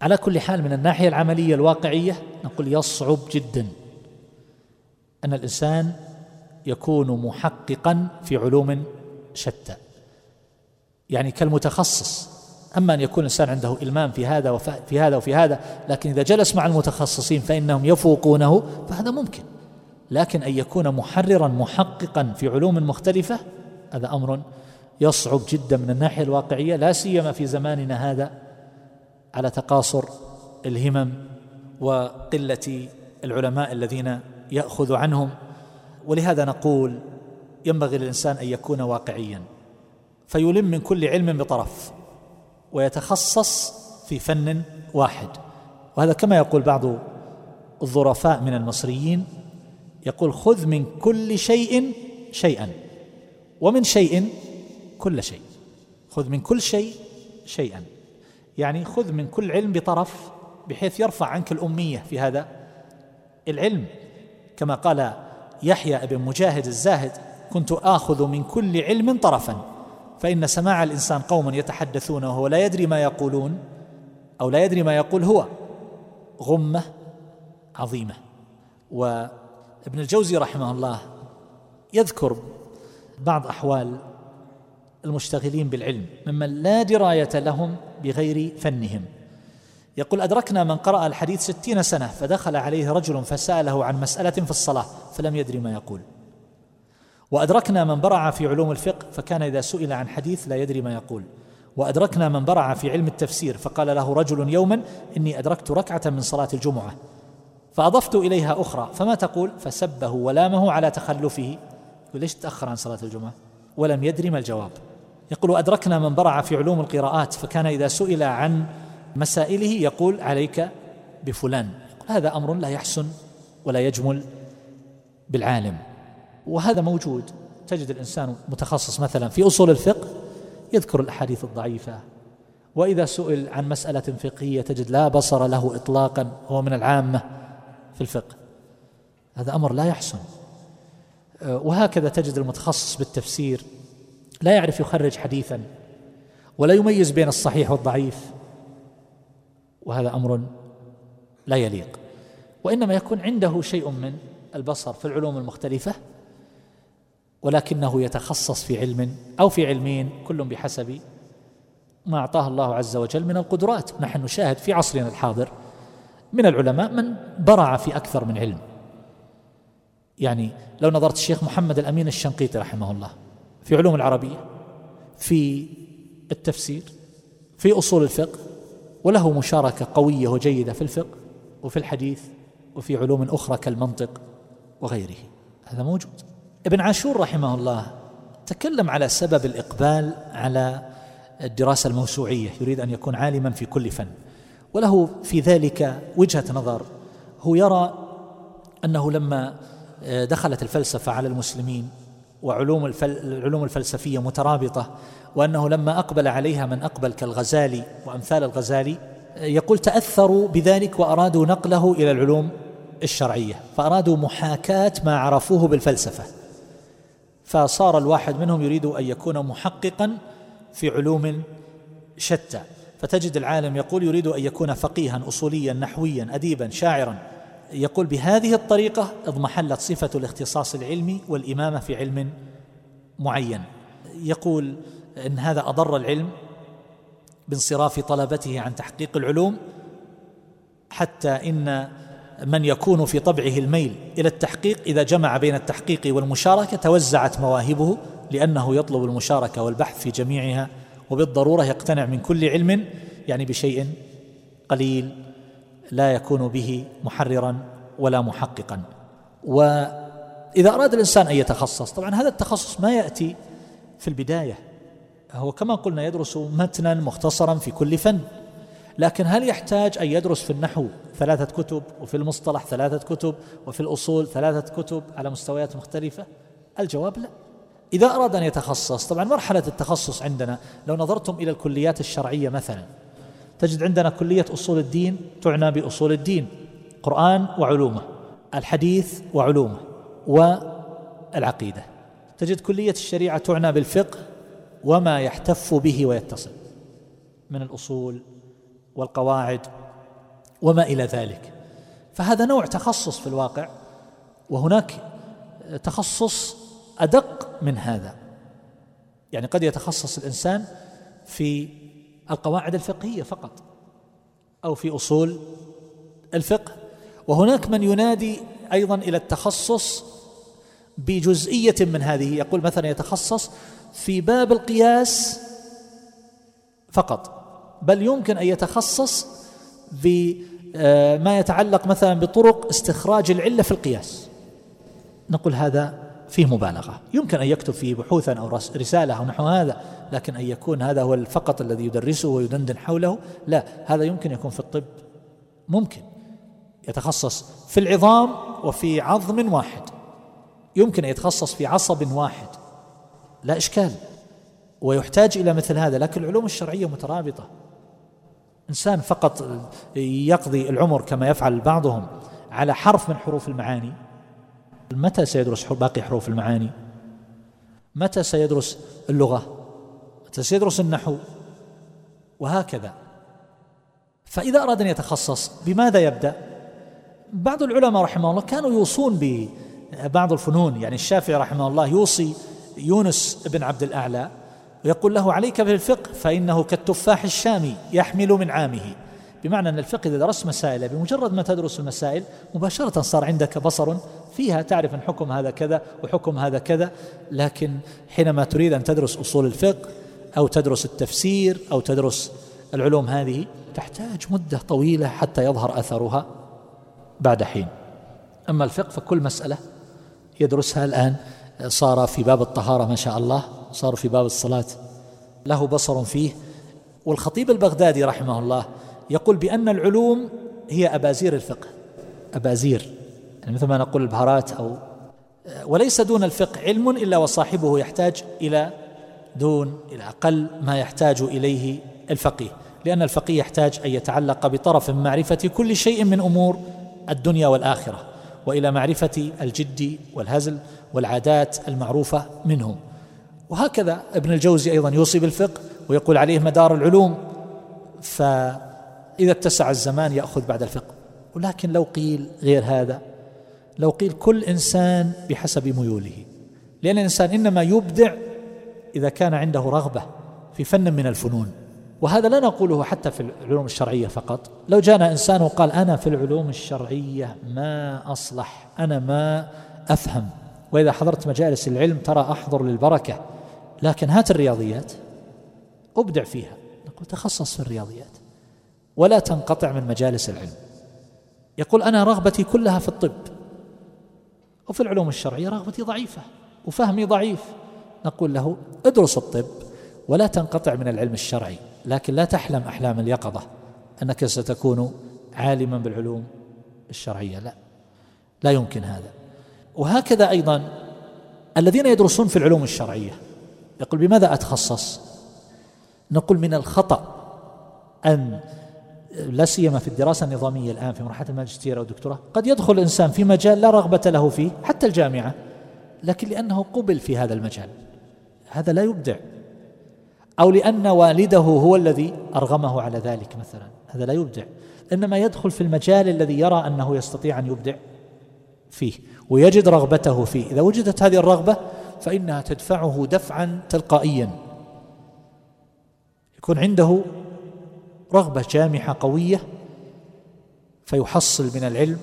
على كل حال من الناحية العملية الواقعية نقول يصعب جدا أن الإنسان يكون محققا في علوم شتى. يعني كالمتخصص. أما أن يكون الإنسان عنده إلمام في هذا وفي هذا وفي هذا لكن إذا جلس مع المتخصصين فإنهم يفوقونه فهذا ممكن. لكن أن يكون محررا محققا في علوم مختلفة هذا أمر يصعب جدا من الناحية الواقعية لا سيما في زماننا هذا على تقاصر الهمم وقلة العلماء الذين يأخذ عنهم. ولهذا نقول ينبغي للإنسان أن يكون واقعيا فيلم من كل علم بطرف ويتخصص في فن واحد. وهذا كما يقول بعض الظرفاء من المصريين يقول خذ من كل شيء شيئا ومن شيء كل شيء. خذ من كل شيء شيئا. يعني خذ من كل علم بطرف بحيث يرفع عنك الأمية في هذا العلم. كما قال يحيى بن مجاهد الزاهد كنت آخذ من كل علم طرفا. فإن سماع الإنسان قوم يتحدثون وهو لا يدري ما يقولون أو لا يدري ما يقول هو غمة عظيمة. وابن الجوزي رحمه الله يذكر بعض أحوال المشتغلين بالعلم ممن لا دراية لهم بغير فنهم. يقول أدركنا من قرأ الحديث ستين سنة فدخل عليه رجل فسأله عن مسألة في الصلاة فلم يدري ما يقول. وأدركنا من برع في علوم الفقه فكان إذا سئل عن حديث لا يدري ما يقول. وأدركنا من برع في علم التفسير فقال له رجل يوما إني أدركت ركعة من صلاة الجمعة. فأضفت إليها أخرى فما تقول؟ فسبه ولامه على تخلفه. ليش تأخر عن صلاة الجمعة؟ ولم يدري ما الجواب. يقول أدركنا من برع في علوم القراءات فكان إذا سئل عن مسائله يقول عليك بفلان. هذا أمر لا يحسن ولا يجمل بالعالم. وهذا موجود. تجد الإنسان متخصص مثلا في أصول الفقه يذكر الأحاديث الضعيفة. وإذا سئل عن مسألة فقهية تجد لا بصر له إطلاقا هو من العامة في الفقه. هذا أمر لا يحسن. وهكذا تجد المتخصص بالتفسير لا يعرف يخرج حديثا ولا يميز بين الصحيح والضعيف. وهذا أمر لا يليق. وإنما يكون عنده شيء من البصر في العلوم المختلفة ولكنه يتخصص في علم أو في علمين كل بحسب ما أعطاه الله عز وجل من القدرات. نحن نشاهد في عصرنا الحاضر من العلماء من برع في أكثر من علم. يعني لو نظرت الشيخ محمد الأمين الشنقيطي رحمه الله في علوم العربية في التفسير في أصول الفقه وله مشاركة قوية وجيدة في الفقه وفي الحديث وفي علوم أخرى كالمنطق وغيره. هذا موجود. ابن عاشور رحمه الله تكلم على سبب الإقبال على الدراسة الموسوعية يريد أن يكون عالما في كل فن. وله في ذلك وجهة نظر. هو يرى أنه لما دخلت الفلسفة على المسلمين وعلوم العلوم الفلسفية مترابطة وأنه لما أقبل عليها من أقبل كالغزالي وأمثال الغزالي يقول تأثروا بذلك وأرادوا نقله إلى العلوم الشرعية فأرادوا محاكاة ما عرفوه بالفلسفة. فصار الواحد منهم يريد أن يكون محققا في علوم شتى. فتجد العالم يقول يريد أن يكون فقيها اصوليا نحويا اديبا شاعرا. يقول بهذه الطريقة اضمحلت صفة الاختصاص العلمي والإمامة في علم معين. يقول إن هذا أضر العلم بانصراف طلبته عن تحقيق العلوم حتى إن من يكون في طبعه الميل إلى التحقيق إذا جمع بين التحقيق والمشاركة توزعت مواهبه لأنه يطلب المشاركة والبحث في جميعها وبالضرورة يقتنع من كل علم يعني بشيء قليل. لا يكون به محررا ولا محققا. وإذا أراد الإنسان أن يتخصص طبعا هذا التخصص ما يأتي في البداية. هو كما قلنا يدرس متنا مختصرا في كل فن. لكن هل يحتاج أن يدرس في النحو ثلاثة كتب وفي المصطلح ثلاثة كتب وفي الأصول ثلاثة كتب على مستويات مختلفة؟ الجواب لا. إذا أراد أن يتخصص طبعا مرحلة التخصص عندنا لو نظرتم إلى الكليات الشرعية مثلا تجد عندنا كلية أصول الدين تعنى بأصول الدين قرآن وعلومه الحديث وعلومه والعقيدة. تجد كلية الشريعة تعنى بالفقه وما يحتف به ويتصل من الأصول والقواعد وما إلى ذلك. فهذا نوع تخصص في الواقع وهناك تخصص أدق من هذا. يعني قد يتخصص الإنسان في القواعد الفقهية فقط أو في أصول الفقه. وهناك من ينادي أيضا إلى التخصص بجزئية من هذه يقول مثلا يتخصص في باب القياس فقط بل يمكن أن يتخصص بما يتعلق مثلا بطرق استخراج العلة في القياس. نقول هذا فيه مبالغة. يمكن أن يكتب فيه بحوثا أو رسالة أو نحو هذا لكن أن يكون هذا هو فقط الذي يدرسه ويدندن حوله لا هذا يمكن يكون في الطب. ممكن. يتخصص في العظام وفي عظم واحد. يمكن أن يتخصص في عصب واحد. لا إشكال. ويحتاج إلى مثل هذا لكن العلوم الشرعية مترابطة. إنسان فقط يقضي العمر كما يفعل بعضهم على حرف من حروف المعاني متى سيدرس باقي حروف المعاني؟ متى سيدرس اللغة؟ متى سيدرس النحو؟ وهكذا. فإذا أراد أن يتخصص بماذا يبدأ؟ بعض العلماء رحمه الله كانوا يوصون ببعض الفنون يعني الشافعي رحمه الله يوصي يونس بن عبد الأعلى ويقول له عليك بالفقه فإنه كالتفاح الشامي يحمل من عامه. بمعنى أن الفقه إذا درست مسائل بمجرد ما تدرس المسائل مباشرة صار عندك بصر فيها تعرف أن حكم هذا كذا وحكم هذا كذا لكن حينما تريد أن تدرس أصول الفقه أو تدرس التفسير أو تدرس العلوم هذه تحتاج مدة طويلة حتى يظهر أثرها بعد حين. أما الفقه فكل مسألة يدرسها الآن صار في باب الطهارة ما شاء الله صار في باب الصلاة له بصر فيه. والخطيب البغدادي رحمه الله يقول بأن العلوم هي أبازير الفقه. أبازير. يعني مثل ما نقول البهارات أو وليس دون الفقه علم إلا وصاحبه يحتاج إلى دون إلى أقل ما يحتاج إليه الفقيه. لأن الفقيه يحتاج أن يتعلق بطرف من معرفة كل شيء من أمور الدنيا والآخرة وإلى معرفة الجد والهزل والعادات المعروفة منهم. وهكذا ابن الجوزي أيضا يوصي بالفقه ويقول عليه مدار العلوم. فاذا اتسع الزمان يأخذ بعد الفقه. ولكن لو قيل غير هذا لو قيل كل إنسان بحسب ميوله. لأن الإنسان إنما يبدع إذا كان عنده رغبة في فن من الفنون. وهذا لا نقوله حتى في العلوم الشرعية فقط. لو جانا إنسان وقال أنا في العلوم الشرعية ما أصلح أنا ما أفهم. وإذا حضرت مجالس العلم ترى أحضر للبركة. لكن هات الرياضيات أبدع فيها. نقول تخصص في الرياضيات. ولا تنقطع من مجالس العلم. يقول أنا رغبتي كلها في الطب وفي العلوم الشرعية رغبتي ضعيفة وفهمي ضعيف. نقول له ادرس الطب ولا تنقطع من العلم الشرعي لكن لا تحلم أحلام اليقظة أنك ستكون عالما بالعلوم الشرعية. لا لا يمكن هذا. وهكذا أيضا الذين يدرسون في العلوم الشرعية. يقول بماذا أتخصص؟ نقول من الخطأ أن لا سيما في الدراسة النظامية الآن في مرحلة الماجستير أو الدكتوراه قد يدخل الإنسان في مجال لا رغبة له فيه حتى الجامعة لكن لأنه قبل في هذا المجال. هذا لا يبدع. أو لأن والده هو الذي أرغمه على ذلك مثلا. هذا لا يبدع. إنما يدخل في المجال الذي يرى أنه يستطيع أن يبدع فيه ويجد رغبته فيه. إذا وجدت هذه الرغبة فإنها تدفعه دفعا تلقائيا. يكون عنده رغبة جامحه قوية فيحصل من العلم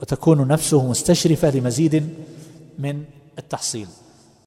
وتكون نفسه مستشرفة لمزيد من التحصيل.